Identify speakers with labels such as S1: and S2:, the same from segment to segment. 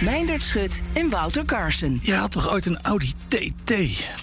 S1: Meindert Schut en Wouter Carson.
S2: Je had toch ooit een Audi TT,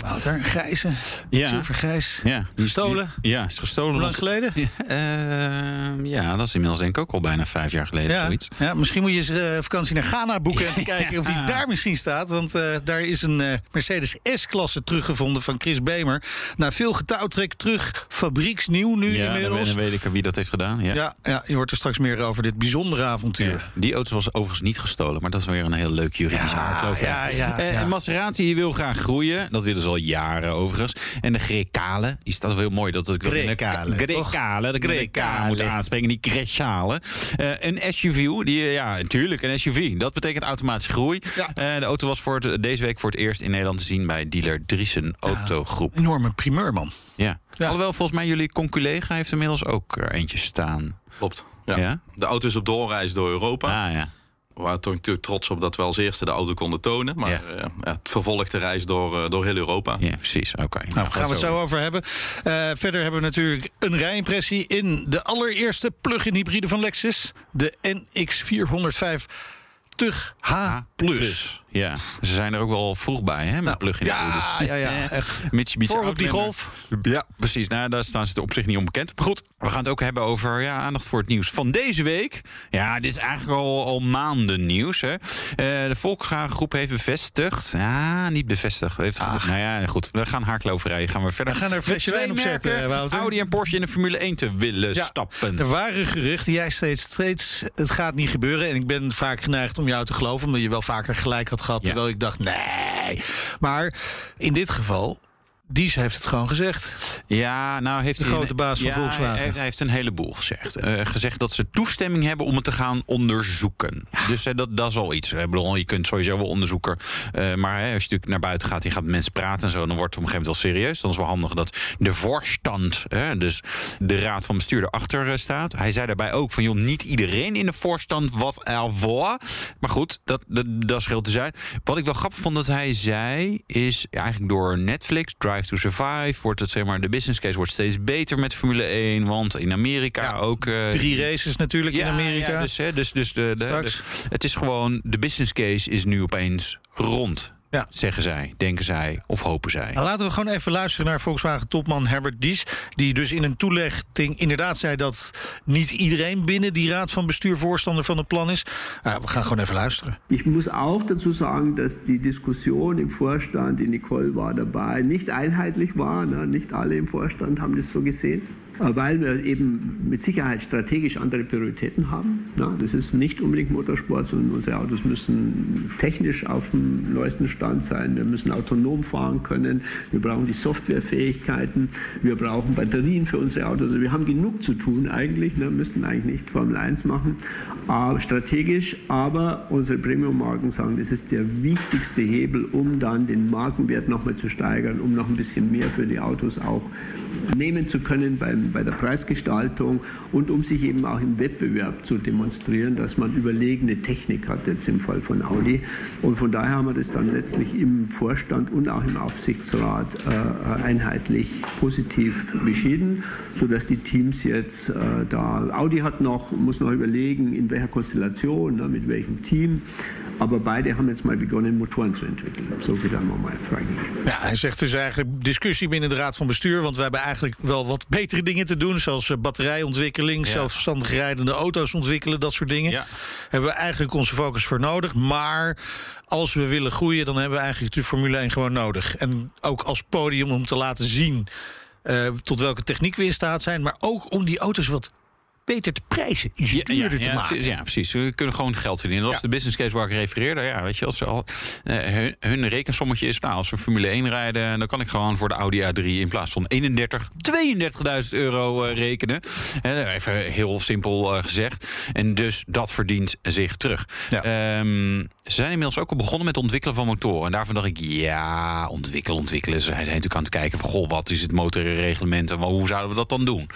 S2: Wouter? Een grijze,
S3: Ja.
S2: zilvergrijs.
S3: Ja.
S2: Gestolen?
S3: Ja, is gestolen.
S2: Hoe lang geleden?
S3: Ehm, ja, dat is inmiddels denk ik ook al bijna vijf jaar geleden.
S2: Ja,
S3: Zoiets.
S2: ja, misschien moet je eens eh, vakantie naar Ghana boeken... en te kijken of die daar misschien staat. Want eh, daar is een eh, Mercedes S-klasse teruggevonden van Chris Bemer. Na veel getouwtrek terug, fabrieksnieuw nu
S3: Ja, dan weet,
S2: inmiddels.
S3: dan weet ik wie dat heeft gedaan. Ja.
S2: Ja, ja, je hoort er straks meer over dit bijzondere avontuur.
S3: Ja. Die auto was overigens niet gestolen, maar dat is weer een heel leuk juridisch
S2: Ja, ja, ja,
S3: Eh,
S2: ja.
S3: Maserati wil graag groeien. Dat willen ze al jaren overigens. En de Grecale, die staat wel heel mooi. Dat ik de-
S2: Grecale,
S3: Grecale, de Grecale moet aanspreken, die Grecale. Eh, een SUV, die, eh, ja, natuurlijk, een SUV. Dat betekent automatische groei.
S2: Ja.
S3: De auto was voor het, deze week voor het eerst in Nederland te zien bij dealer Driesen Autogroep.
S2: Enorme primeur, man.
S3: Ja.
S2: Ja.
S3: Alhoewel, volgens mij jullie conculega heeft inmiddels ook er eentje staan.
S4: Klopt. Ja.
S3: Ja?
S4: De auto is op doorreis door Europa.
S3: Ah ja.
S4: We waren toch natuurlijk trots op dat we als eerste de auto konden tonen. Maar
S3: Ja.
S4: eh, het vervolgt de reis door, eh, door heel Europa.
S3: Ja, precies. Oké.
S2: Nou, daar gaan we het zo over hebben. Eh, verder hebben we natuurlijk een rijimpressie in de allereerste plug-in hybride van Lexus. De NX405 TUG H+.
S3: Ja, ze zijn er ook wel vroeg bij, hè, met plug-in
S2: ja,
S3: hybrides.
S2: ja, ja,
S3: Eh,
S2: echt.
S3: Mitsubishi
S2: Voor op die golf.
S3: Ja, precies. Nou, daar staan ze op zich niet onbekend. Maar goed, we gaan het ook hebben over ja, aandacht voor het nieuws van deze week. Ja, dit is eigenlijk al, al maanden nieuws. Hè. Eh, de Volkswagen Groep heeft bevestigd. Ja, niet bevestigd. Heeft, nou ja, goed. We gaan haarkloverijen. Gaan we verder.
S2: We gaan er een flesje wijn op zetten, Wouter.
S3: Audi en Porsche in de Formule 1 te willen
S2: Ja,
S3: stappen.
S2: Er waren geruchten. Jij steeds, steeds, het gaat niet gebeuren. En ik ben vaak geneigd om jou te geloven, omdat je wel vaker gelijk had gehad. Terwijl ik dacht, nee. Maar in dit geval, Dies heeft het gewoon gezegd.
S3: Ja, nou heeft
S2: De
S3: hij
S2: grote baas van
S3: ja,
S2: Volkswagen.
S3: Hij, heeft- hij heeft een heleboel gezegd. Eh, gezegd dat ze toestemming hebben om het te gaan onderzoeken. Dus eh, dat, dat is al iets. Ik bedoel, je kunt sowieso wel onderzoeken. eh, maar als je natuurlijk naar buiten gaat, je gaat met mensen praten en zo, dan wordt het op een gegeven moment wel serieus. Dan is het wel handig dat de voorstand, dus de raad van bestuur, erachter staat. Hij zei daarbij ook van, joh, niet iedereen in de voorstand wat ervoor. Maar goed, dat, dat, dat scheelt te zijn. Wat ik wel grappig vond dat hij zei, is ja, eigenlijk door Netflix, Drive to Survive, wordt het zeg maar, de business case wordt steeds beter met Formule 1. Want in Amerika ook. eh,
S2: Drie races natuurlijk in
S3: ja,
S2: Amerika.
S3: Ja, dus, hè, dus, dus de, de- het is gewoon, de business case is nu opeens rond.
S2: Ja.
S3: Zeggen zij, denken zij of hopen zij.
S2: Nou, laten we gewoon even luisteren naar Volkswagen-topman Herbert Dies. Die dus in een toelichting inderdaad zei dat niet iedereen binnen die raad van bestuur voorstander van het plan is. Nou, we gaan gewoon even luisteren.
S5: Ich muss auch dazu sagen, dass die Diskussion im Vorstand, die Nicole war dabei, nicht einheitlich war. Ne? Nicht alle im Vorstand haben das so gesehen. Äh, Weil wir eben mit Sicherheit strategisch andere Prioritäten haben. Ne? Das ist nicht unbedingt Motorsport, sondern unsere Autos müssen technisch auf dem neuesten Stand sein. Wir müssen autonom fahren können. Wir brauchen die Softwarefähigkeiten. Wir brauchen Batterien für unsere Autos. Also wir haben genug zu tun eigentlich. Ne? Müssten eigentlich nicht Formel 1 machen. Aber strategisch, aber unsere Premium-Marken sagen, das ist der wichtigste Hebel, um dann den Markenwert nochmal zu steigern, um noch ein bisschen mehr für die Autos auch nehmen zu können beim, bei der Preisgestaltung und um sich eben auch im Wettbewerb zu demonstrieren, dass man überlegene Technik hat, jetzt im Fall von Audi. Und von daher haben wir das dann letztlich im Vorstand und auch im Aufsichtsrat äh, einheitlich positiv beschieden, sodass die Teams jetzt äh, da, Audi hat noch, muss noch überlegen, in welcher Konstellation, ne, mit welchem Team. Aber beide haben jetzt mal begonnen, Motoren zu entwickeln. So geht dann mal Frank.
S2: Ja, hij zegt dus eigenlijk discussie binnen de raad van bestuur. Want we hebben eigenlijk wel wat betere dingen te doen. Zoals eh, batterijontwikkeling,
S3: Ja.
S2: zelfstandig rijdende auto's ontwikkelen, dat soort dingen.
S3: Ja.
S2: Hebben we eigenlijk onze focus voor nodig. Maar als we willen groeien, dan hebben we eigenlijk de Formule 1 gewoon nodig. En ook als podium om te laten zien eh, tot welke techniek we in staat zijn. Maar ook om die auto's wat beter te prijzen. Iets duurder te maken.
S3: Ja, precies. We kunnen gewoon geld verdienen. Dat is de business case waar ik refereerde. Ja, weet je, als ze al, uh, hun, hun, rekensommetje is, nou, als we Formule 1 rijden, dan kan ik gewoon voor de Audi A3 in plaats van 31, 32.000 euro uh, rekenen. Uh, even heel simpel gezegd. En dus dat verdient zich terug. Ja. Um, ze zijn inmiddels ook al begonnen met het ontwikkelen van motoren. En daarvan dacht ik, ja, ontwikkelen, ontwikkelen. Ze zijn natuurlijk aan het kijken van, goh, wat is het motorreglement en hoe zouden we dat dan doen?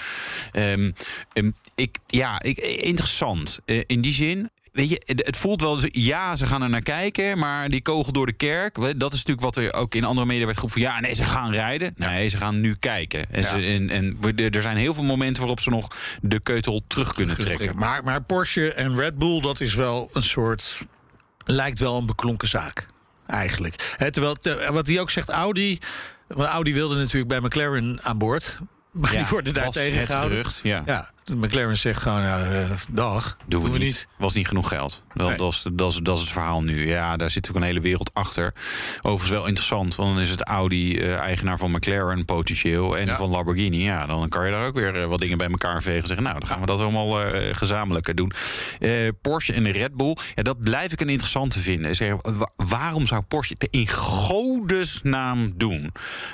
S3: Um, um, ik, ja, ik, interessant. Uh, in die zin, Weet je, het voelt wel, ja, ze gaan er naar kijken, maar die kogel door de kerk, dat is natuurlijk wat er ook in andere media werd geroepen van ja, nee, ze gaan rijden. Nee, ze gaan nu kijken. En, ze, en, en, er zijn heel veel momenten waarop ze nog de keutel terug kunnen trekken.
S2: Maar, maar Porsche en Red Bull, dat is wel een soort, lijkt wel een beklonken zaak, eigenlijk. He, terwijl, wat hij ook zegt, Audi, want Audi wilde natuurlijk bij McLaren aan boord. Maar
S3: ja,
S2: die worden daar tegengehouden.
S3: Ja.
S2: ja. McLaren zegt gewoon, uh, dag, doen, doen we, niet. niet.
S3: Was niet genoeg geld. Nee. dat, is, dat, is, dat is het verhaal nu. Ja, daar zit ook een hele wereld achter. Overigens wel interessant, want dan is het Audi uh, eigenaar van McLaren potentieel en ja. van Lamborghini. Ja, dan kan je daar ook weer uh, wat dingen bij elkaar vegen. Zeggen, nou, dan gaan we dat allemaal gezamenlijk doen. Porsche en Red Bull, ja, dat blijf ik een interessante vinden. Zeg, waarom zou Porsche het in godesnaam doen?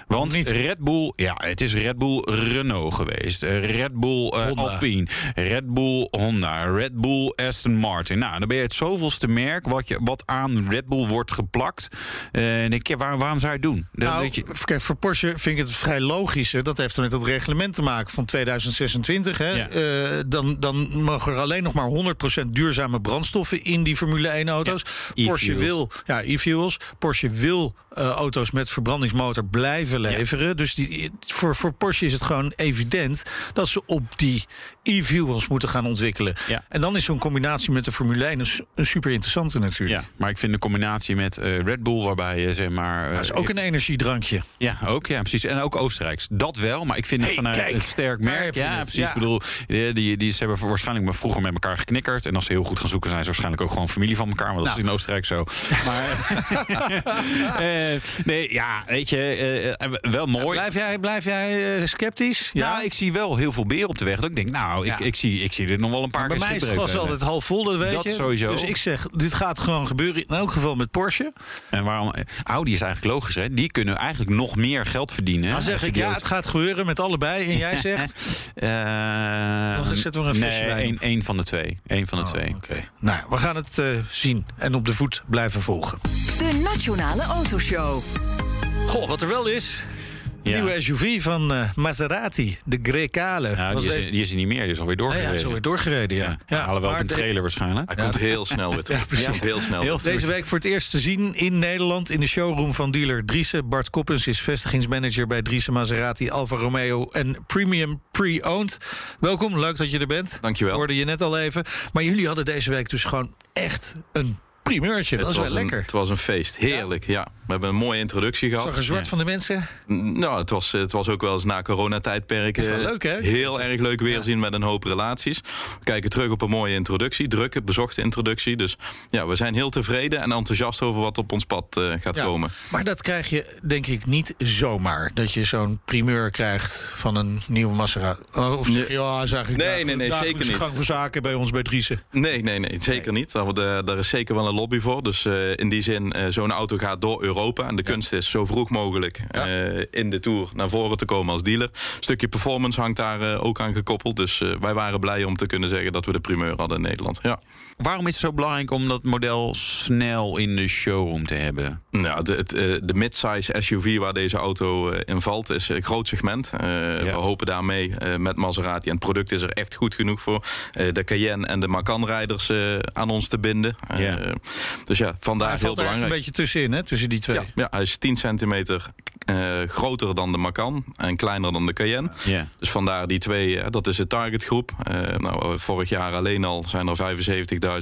S3: Want Red Bull, ja, het is Red Bull Renault geweest. Red Bull Alpine. Red Bull Honda, Red Bull Aston Martin. Nou, dan ben je het zoveelste merk wat, je, wat aan Red Bull wordt geplakt. Uh, en je, waar, waarom zou je het doen?
S2: Nou,
S3: je...
S2: Kijk, voor Porsche vind ik het vrij logisch. Hè. Dat heeft dan met het reglement te maken van 2026. Hè.
S3: Ja.
S2: Uh, dan, dan mogen er alleen nog maar 100% duurzame brandstoffen in die Formule 1-auto's.
S3: Ja,
S2: Porsche wil, ja, e-fuels. Porsche wil uh, auto's met verbrandingsmotor blijven leveren. Ja. Dus die, voor, voor Porsche is het gewoon evident dat ze op die e-fuels moeten gaan ontwikkelen.
S3: Ja.
S2: En dan is zo'n combinatie met de Formule 1 een, een super interessante natuurlijk.
S3: Ja, maar ik vind de combinatie met uh, Red Bull, waarbij je zeg maar. Uh,
S2: dat is ook een energiedrankje.
S3: Ja, ook, ja, precies. En ook Oostenrijks. Dat wel, maar ik vind het vanuit
S2: kijk,
S3: een sterk merk. Ja, precies.
S2: Ja.
S3: Ik bedoel, die, die, die, ze hebben waarschijnlijk maar vroeger met elkaar geknikkerd. En als ze heel goed gaan zoeken, zijn ze waarschijnlijk ook gewoon familie van elkaar. Want dat
S2: Nou.
S3: is in Oostenrijk zo. Maar. uh, nee, ja, weet je, uh, wel mooi.
S2: Blijf jij, blijf jij sceptisch?
S3: Ja, nou, ik zie wel heel veel beer op de weg. Dat ik denk, nou, ik,
S2: Ja.
S3: ik, zie, ik zie dit nog wel een paar
S2: Bij
S3: keer
S2: mij is het glas altijd half vol, dat weet
S3: Dat
S2: je.
S3: sowieso.
S2: Dus ik zeg, dit gaat gewoon gebeuren. In elk geval met Porsche.
S3: En waarom? Audi is eigenlijk logisch, hè? Die kunnen eigenlijk nog meer geld verdienen.
S2: Dan zeg
S3: als
S2: ik, ja, het gaat gebeuren met allebei. En jij zegt...
S3: Eh,
S2: Dan zetten we een flesje
S3: nee,
S2: op.
S3: één van de twee. Eén van de twee.
S2: Oké. Nou, we gaan het eh, zien en op de voet blijven volgen.
S1: De Nationale Autoshow.
S2: Goh, wat er wel is...
S3: Ja.
S2: Nieuwe SUV van eh, Maserati, de Grecale. Was
S3: die, is, die is er niet meer, die is alweer
S2: Nee,
S3: doorgereden.
S2: ja, zo weer doorgereden, ja.
S3: Ja, halen wel op een trailer waarschijnlijk.
S4: Hij komt heel snel weer terug.
S2: Ja,
S4: heel snel.
S3: Heel.
S2: Deze week voor het eerst te zien in Nederland in de showroom van dealer Driessen. Bart Koppens is vestigingsmanager bij Driessen Maserati, Alfa Romeo en Premium Pre-Owned. Welkom, leuk dat je er bent.
S4: Dankjewel.
S2: Hoorde je net al even. Maar jullie hadden deze week dus gewoon echt een primeurtje. Dat is wel
S4: was een,
S2: lekker.
S4: het was een feest. Heerlijk, ja. We hebben een mooie introductie gehad.
S2: Zag er zwart
S3: Ja.
S2: van de mensen?
S4: Nou, het was, het was ook wel eens na coronatijdperk.
S2: Is wel
S4: eh,
S2: leuk, hè?
S4: Heel erg leuk weerzien met een hoop relaties. We kijken terug op een mooie introductie. Drukke, bezochte introductie. Dus ja, we zijn heel tevreden en enthousiast over wat op ons pad eh, gaat
S2: Ja.
S4: komen.
S2: Maar dat krijg je denk ik niet zomaar. Dat je zo'n primeur krijgt van een nieuwe Maserati. Oh, Of zeg je, ja, is eigenlijk
S4: Nee, nee, nee, zeker niet.
S2: gang van zaken bij ons bij Driessen.
S4: Nee, nee, nee, zeker niet. Daar, is zeker wel een lobby voor. Dus eh, in die zin, eh, zo'n auto gaat door Europa. En de kunst is zo vroeg mogelijk eh, in de Tour naar voren te komen als dealer. Een stukje performance hangt daar eh, ook aan gekoppeld. Dus eh, wij waren blij om te kunnen zeggen dat we de primeur hadden in Nederland. Ja.
S3: Waarom is het zo belangrijk om dat model snel in de showroom te hebben?
S4: Nou, de, eh, de midsize SUV waar deze auto in valt is een groot segment. We hopen daarmee met Maserati, en het product is er echt goed genoeg voor, de Cayenne en de Macan-rijders aan ons te binden.
S3: Ja.
S4: Dus ja, vandaar heel
S2: valt er echt een
S4: belangrijk.
S2: beetje tussenin, hè? Tussen die twee.
S4: Ja, ja, hij is 10 centimeter eh, groter dan de Macan en kleiner dan de Cayenne.
S3: Ja.
S4: Dus vandaar die twee, dat is de targetgroep. Eh, nou, vorig jaar alleen al zijn er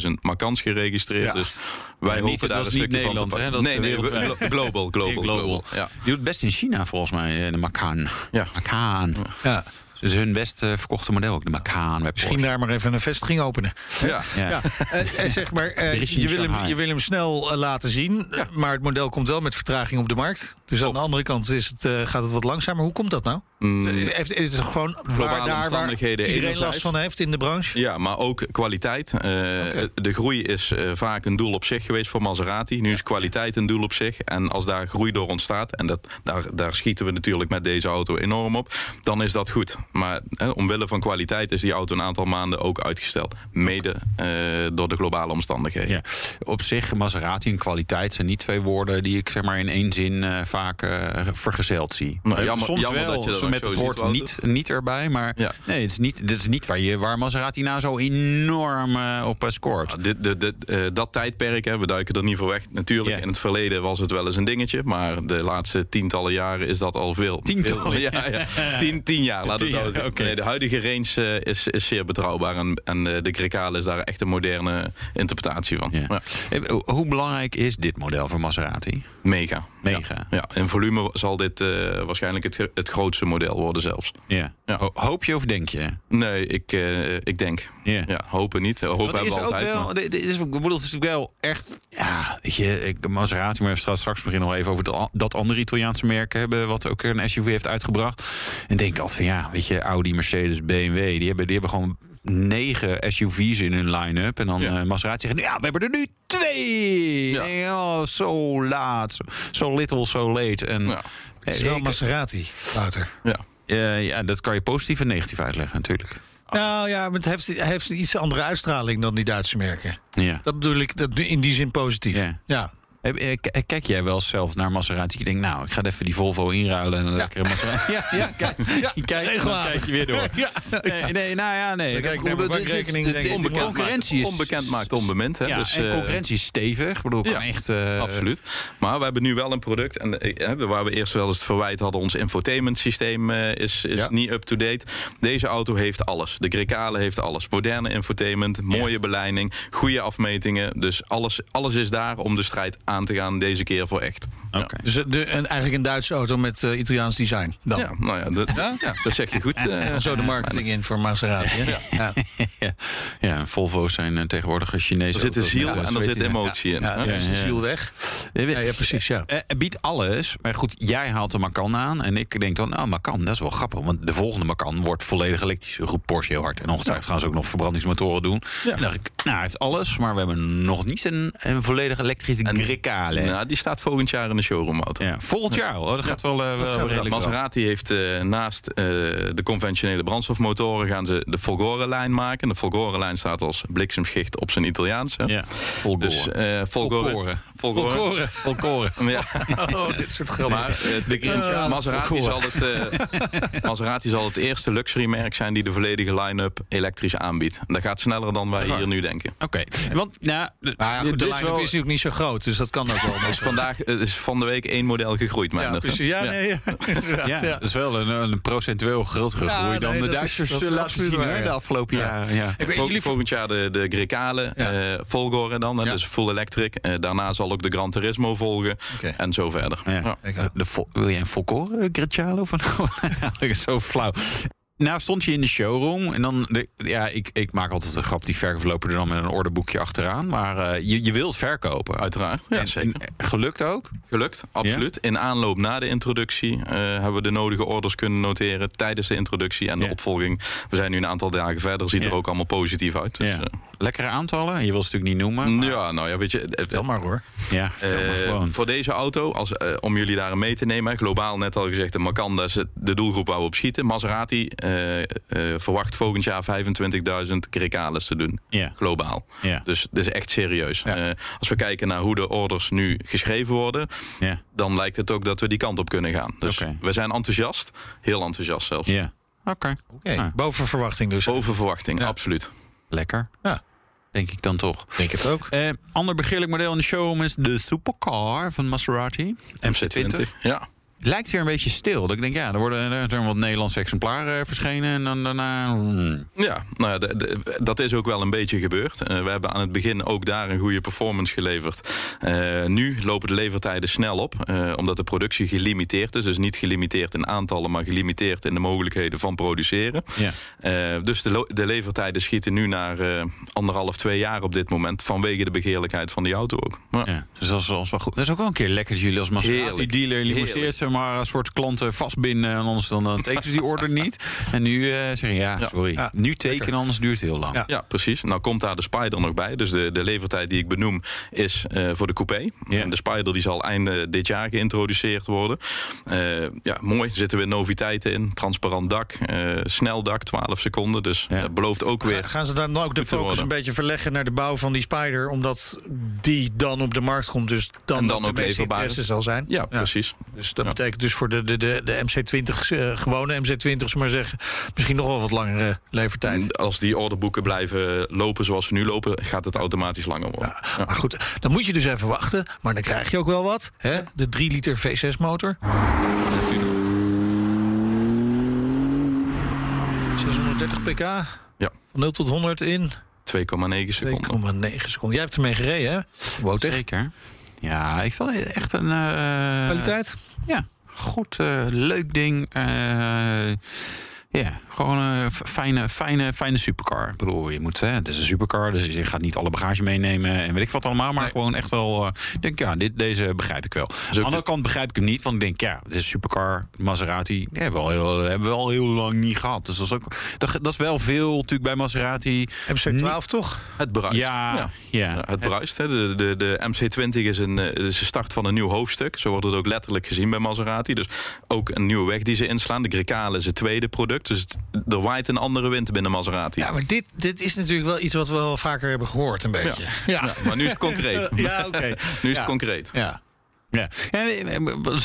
S4: 75.000 Macans geregistreerd.
S2: Ja.
S4: Dus wij hopen
S3: niet-
S4: daar
S3: dat
S4: een
S3: is niet
S4: stukje
S3: Nederland,
S4: van te
S3: hè?
S4: pakken.
S3: Dat is
S4: nee, nee,
S3: wereldwijd.
S4: glo- global, global, global. Ja.
S3: Die doet het best in China volgens mij, eh, de Macan.
S4: Ja.
S3: Macan.
S2: Ja.
S3: Is hun best eh, verkochte model ook, de Macan.
S2: Misschien daar maar even een vestiging openen.
S4: Ja.
S3: Ja.
S2: Ja, eh, eh, zeg maar, je, wil hem, je wil hem snel laten zien, maar het model komt wel met vertraging op de markt. Dus aan de andere kant is het, gaat het wat langzamer. Hoe komt dat nou? Mm. Heeft, is het gewoon waar, daar, waar iedereen last van heeft in de branche?
S4: Ja, maar ook kwaliteit. Uh, De groei is uh, vaak een doel op zich geweest voor Maserati. Nu is kwaliteit een doel op zich. En als daar groei door ontstaat, en dat, daar, daar schieten we natuurlijk met deze auto enorm op, dan is dat goed. Maar omwille van kwaliteit is die auto een aantal maanden ook uitgesteld. Mede uh, door de globale omstandigheden. Ja.
S3: Op zich, Maserati en kwaliteit zijn niet twee woorden die ik zeg maar in één zin vaak vergezeld zie.
S4: Nou, jammer,
S3: Soms
S4: jammer
S3: wel,
S4: dat je dat
S3: met het woord niet, niet erbij. Maar ja. nee, het is niet, dit is niet waar, je, waar Maserati nou zo enorm uh, op uh, scoort.
S4: Nou, dit, dit, dit, uh, dat tijdperk, hè, we duiken er niet voor weg. Natuurlijk, yeah. in het verleden was het wel eens een dingetje. Maar de laatste tientallen jaren is dat al veel.
S3: Tientallen?
S4: Veel, ja, ja. Tien, tien jaar, laten we okay. nee, De huidige range is, is zeer betrouwbaar. En, en de Grecale is daar echt een moderne interpretatie van.
S3: Ja. Hoe belangrijk is dit model voor Maserati?
S4: Mega.
S3: Mega.
S4: Ja, in volume zal dit waarschijnlijk het, het grootste model worden zelfs.
S3: Ja. ja. Hoop je of denk je?
S4: Nee, ik, uh, ik denk. Ja, hopen niet. Hopen hebben we altijd.
S3: Wel, maar... is, ik bedoel, het is natuurlijk wel echt... Ja, weet je, ik, Maserati, maar straks, straks beginnen nog even over dat, dat andere Italiaanse merk hebben... wat ook een SUV heeft uitgebracht. En denk altijd van, ja, weet je, Audi, Mercedes, BMW... die hebben, die hebben gewoon negen SUV's in hun line-up. En dan ja. Uh, Maserati zeggen, ja, we hebben er nu twee! Ja. En, oh, zo laat. Zo so little, so late. En,
S2: ja. Het is wel Maserati, Wouter.
S4: Ja.
S3: Uh, ja, dat kan je positief en negatief uitleggen natuurlijk.
S2: Nou ja, het heeft, heeft een iets andere uitstraling dan die Duitse merken.
S3: Ja.
S2: Dat bedoel ik dat, in die zin positief. Ja. ja.
S3: Kijk jij wel zelf naar Maserati? Je denkt, nou, ik ga even die Volvo inruilen en een ja. lekkere Maserati.
S2: Ja, ja, kijk, ja, kijk, regelmatig.
S3: kijk je weer door.
S2: Ja,
S3: nee, nee, nou ja, nee.
S2: Kijk, naar mijn bankrekening.
S4: De, onbekend concurrentie maakt, is onbekend maakt onbemind. Hè,
S3: ja,
S4: dus,
S3: en concurrentie is stevig. Ik bedoel, kan echt. Uh,
S4: absoluut. Maar we hebben nu wel een product en waar we eerst wel eens het verwijt hadden, ons infotainment systeem uh, is, is niet up to date. Deze auto heeft alles. De Grecale heeft alles. Moderne infotainment, mooie beleiding, goede afmetingen. Dus alles, alles is daar om de strijd aan te gaan deze keer voor echt.
S2: Okay. Dus de, een, eigenlijk een Duitse auto met uh, Italiaans design. Dan.
S4: Ja, nou ja, de, ja? ja, dat zeg je goed.
S2: Uh, zo de marketing in voor Maserati. Ja,
S3: ja. ja. ja Volvo's zijn uh, tegenwoordig Chinese.
S4: Er zit een ziel en er zit emotie in.
S2: Ja, is de ziel weg. Ja, precies. Ja.
S3: Het biedt alles. Maar goed, jij haalt de Macan aan. En ik denk dan, nou, Macan, dat is wel grappig. Want de volgende Macan wordt volledig elektrisch. Goed Porsche heel hard. En ongetwijfeld gaan ze ook nog verbrandingsmotoren doen. Ja. En dacht ik, nou, hij heeft alles. Maar we hebben nog niet een, een volledig elektrische
S4: Nou, die staat volgend jaar in de showroom auto.
S3: Ja, volgend jaar al. Dat gaat wel, uh, wel
S4: gaat redelijk Maserati wel. heeft uh, naast uh, de conventionele brandstofmotoren gaan ze de Folgore-lijn maken. De Folgore-lijn staat als bliksemschicht op zijn Italiaans. Hè.
S3: Ja, Folgore.
S4: Dus, Folgore.
S2: Folgore.
S3: Folgore.
S4: Ja.
S2: Oh, dit soort grappen.
S4: Maar de Maserati, zal het, Maserati zal het eerste luxury-merk zijn die de volledige line-up elektrisch aanbiedt. Dat gaat sneller dan wij hier nu denken.
S3: Oké. Okay. Want nou,
S2: nou ja, goed, de line-up is natuurlijk niet zo groot, dus dat kan ook wel.
S4: Dus vandaag is van de week één model gegroeid.
S2: Ja, precies. Ja, nee, ja.
S3: ja, dat is wel een, een procentueel grotere groei dan de Duitsers laten zien de afgelopen jaren. Ja.
S4: Ja. Vol, volgend jaar de, de Grecale, ja. uh, Volgore dan, ja. dus full electric. Uh, daarna zal ook de Gran Turismo volgen okay. en zo verder.
S3: Ja. De, wil jij een Volgore Grecale of een zo flauw? Nou, stond je in de showroom en dan, de, ja, ik, ik maak altijd een grap, die verkooploper er dan met een orderboekje achteraan. Maar uh, je, je wilt verkopen.
S4: Uiteraard, ja,
S3: en,
S4: zeker.
S3: En, gelukt ook?
S4: Gelukt, absoluut. Ja? In aanloop na de introductie uh, hebben we de nodige orders kunnen noteren tijdens de introductie en de ja. opvolging. We zijn nu een aantal dagen verder, ziet er ook allemaal positief uit. Dus, uh,
S3: Lekkere aantallen, je wil ze natuurlijk niet noemen.
S4: Maar... Ja, nou ja, weet je.
S2: Vertel maar hoor.
S3: Ja, vertel maar gewoon.
S4: Voor deze auto, als, om jullie daarin mee te nemen, globaal net al gezegd, de Macan, dat is de doelgroep waar we op schieten. Maserati verwacht volgend jaar 25.000 Grecales te doen.
S3: Yeah.
S4: Globaal.
S3: Yeah.
S4: Dus dat is echt serieus.
S3: Ja.
S4: Uh, als we kijken naar hoe de orders nu geschreven worden,
S3: yeah.
S4: dan lijkt het ook dat we die kant op kunnen gaan. Dus
S3: okay.
S4: we zijn enthousiast. Heel enthousiast zelfs.
S3: Ja. Oké.
S2: Okay. Okay. Ah. Boven verwachting dus.
S4: Boven verwachting, ja. absoluut.
S3: Lekker.
S2: Ja.
S3: Denk ik dan toch.
S2: Denk het ook.
S3: Uh, ander begeerlijk model in de showroom is de supercar van Maserati.
S4: MC20. Ja.
S3: Lijkt weer een beetje stil. Dat ik denk, ja, er worden er wat Nederlandse exemplaren verschenen en dan daarna. Hmm.
S4: Ja, nou ja, de, de, dat is ook wel een beetje gebeurd. Uh, we hebben aan het begin ook daar een goede performance geleverd. Uh, nu lopen de levertijden snel op, uh, omdat de productie gelimiteerd is. Dus niet gelimiteerd in aantallen, maar gelimiteerd in de mogelijkheden van produceren.
S3: Ja.
S4: dus de, de, levertijden schieten nu naar anderhalf, twee jaar op dit moment, vanwege de begeerlijkheid van die auto ook.
S3: Ja. ja dus dat is, wel goed. Dat is ook wel een keer lekker dat jullie als Maserati-dealer limiteert zeg maar, een soort klanten vastbinden... en anders dan, dan tekenen ze die order niet. En nu uh, zeggen ja, sorry,
S2: Ja.
S3: nu tekenen, anders duurt het heel lang.
S4: Ja. precies. Nou komt daar de Spider nog bij. Dus de, de levertijd die ik benoem is eh, voor de coupé. En de Spider die zal einde dit jaar geïntroduceerd worden. Eh, ja, mooi. Er zitten weer noviteiten in. Transparant dak, eh, snel dak, 12 seconden. Dus dat belooft ook weer...
S2: Ga- Gaan ze dan ook de focus een beetje verleggen naar de bouw van die Spider, omdat die dan op de markt komt, dus dan,
S4: En dan
S2: de
S4: ook
S2: meeste interesse
S4: is.
S2: zal zijn?
S4: Ja, precies.
S2: Dus dat
S4: Ja.
S2: Betekent dus voor de, de, de, de MC20, eh, gewone MC20's maar zeggen, misschien nog wel wat langere levertijd.
S4: Als die orderboeken blijven lopen zoals ze nu lopen, gaat het automatisch langer worden. Ja.
S2: Maar goed, dan moet je dus even wachten. Maar dan krijg je ook wel wat. Hè? De 3 liter V6 motor. 630 pk.
S4: Ja.
S2: Van 0 tot 100 in
S4: 2,9 seconden.
S2: 2,9 seconden. Jij hebt ermee gereden, hè? Wouter?
S3: Zeker. Ja, ik vond het echt een... eh,
S2: Kwaliteit?
S3: Ja, goed, eh, leuk ding. eh, ja, gewoon een fijne, fijne, fijne supercar. Ik bedoel, je moet, hè, het is een supercar, dus je gaat niet alle bagage meenemen en weet ik wat allemaal. Maar gewoon echt wel, eh, ik denk, ja, dit, deze begrijp ik wel. Aan de andere kant begrijp ik hem niet, want ik denk, ja, dit is een supercar, Maserati. Die hebben we al heel, hebben we al heel lang niet gehad. Dus dat is, ook, dat, dat is wel veel natuurlijk bij Maserati.
S2: MC12 toch?
S4: Het bruist.
S3: Ja, ja.
S4: Ja, het bruist. Hè. De, de, de MC20 is een, eh, is de start van een nieuw hoofdstuk. Zo wordt het ook letterlijk gezien bij Maserati. Dus ook een nieuwe weg die ze inslaan. De Grecale is het tweede product. Dus er waait een andere wind binnen Maserati.
S2: Ja, maar dit, dit is natuurlijk wel iets wat we wel vaker hebben gehoord, een beetje.
S4: Ja.
S2: Ja,
S4: Ja, maar nu is het concreet.
S2: ja, oké.
S4: Nu is het concreet.
S2: Ja.
S3: Ja.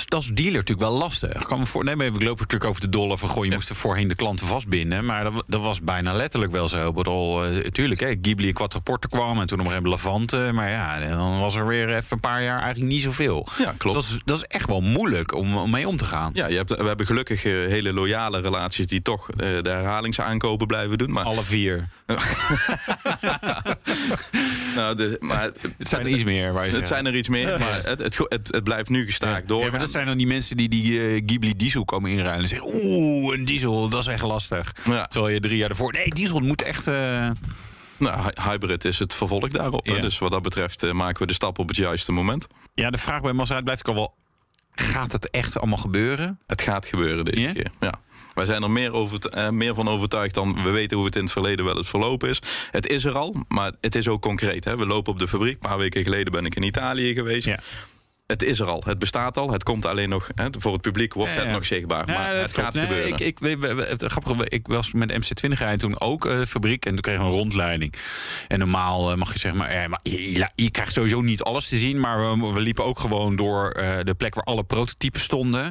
S3: Dat is- dealer natuurlijk wel lastig. Ik kan me voornemen, we lopen natuurlijk over de dollar van goh, je moest er voorheen de klanten vastbinden. Maar dat, dat was bijna letterlijk wel zo. Ik bedoel, tuurlijk, hè, Ghibli en Quattroporte kwam en toen nog een Levante. Maar ja, dan was er weer even een paar jaar eigenlijk niet zoveel.
S4: Ja, klopt.
S3: Dus dat, is, dat is echt wel moeilijk om, om mee om te gaan.
S4: Ja, je hebt, we hebben gelukkig eh, hele loyale relaties die toch eh, de herhalingsaankopen blijven doen. Maar,
S3: Alle vier.
S4: nou, maar
S3: Het zijn er iets meer.
S4: Het zijn er iets meer, maar het, het, het, het blijft nu gestaakt door.
S3: Ja, maar dat zijn dan die mensen die die eh, Ghibli diesel komen inruilen. En zeggen, oeh, een diesel, dat is echt lastig.
S4: Ja.
S3: Terwijl je drie jaar ervoor... Nee, diesel moet echt... eh,
S4: Nou, hy- hybrid is het vervolg daarop.
S3: Ja.
S4: Dus wat dat betreft eh, maken we de stap op het juiste moment.
S3: Ja, de vraag bij Maserati blijft ook al wel... Gaat het echt allemaal gebeuren?
S4: Het gaat gebeuren deze keer. Ja. Wij zijn er meer, over, eh, meer van overtuigd dan we weten hoe het in het verleden wel eens verlopen is. Het is er al, maar het is ook concreet. Hè. We lopen op de fabriek. Een paar weken geleden ben ik in Italië geweest.
S3: Ja.
S4: Het is er al. Het bestaat al. Het komt alleen nog. Hè, voor het publiek wordt
S3: Ja,
S4: het
S3: ja.
S4: nog zichtbaar.
S3: Ja,
S4: maar het gaat
S3: Nee,
S4: gebeuren.
S3: Ik, ik, het grappige, ik was met MC20 rijden toen ook eh, fabriek. En toen kregen we een rondleiding. En normaal eh, mag je zeggen, maar, eh, maar je, krijgt sowieso niet alles te zien. Maar we, we liepen ook gewoon door de plek waar alle prototypes stonden.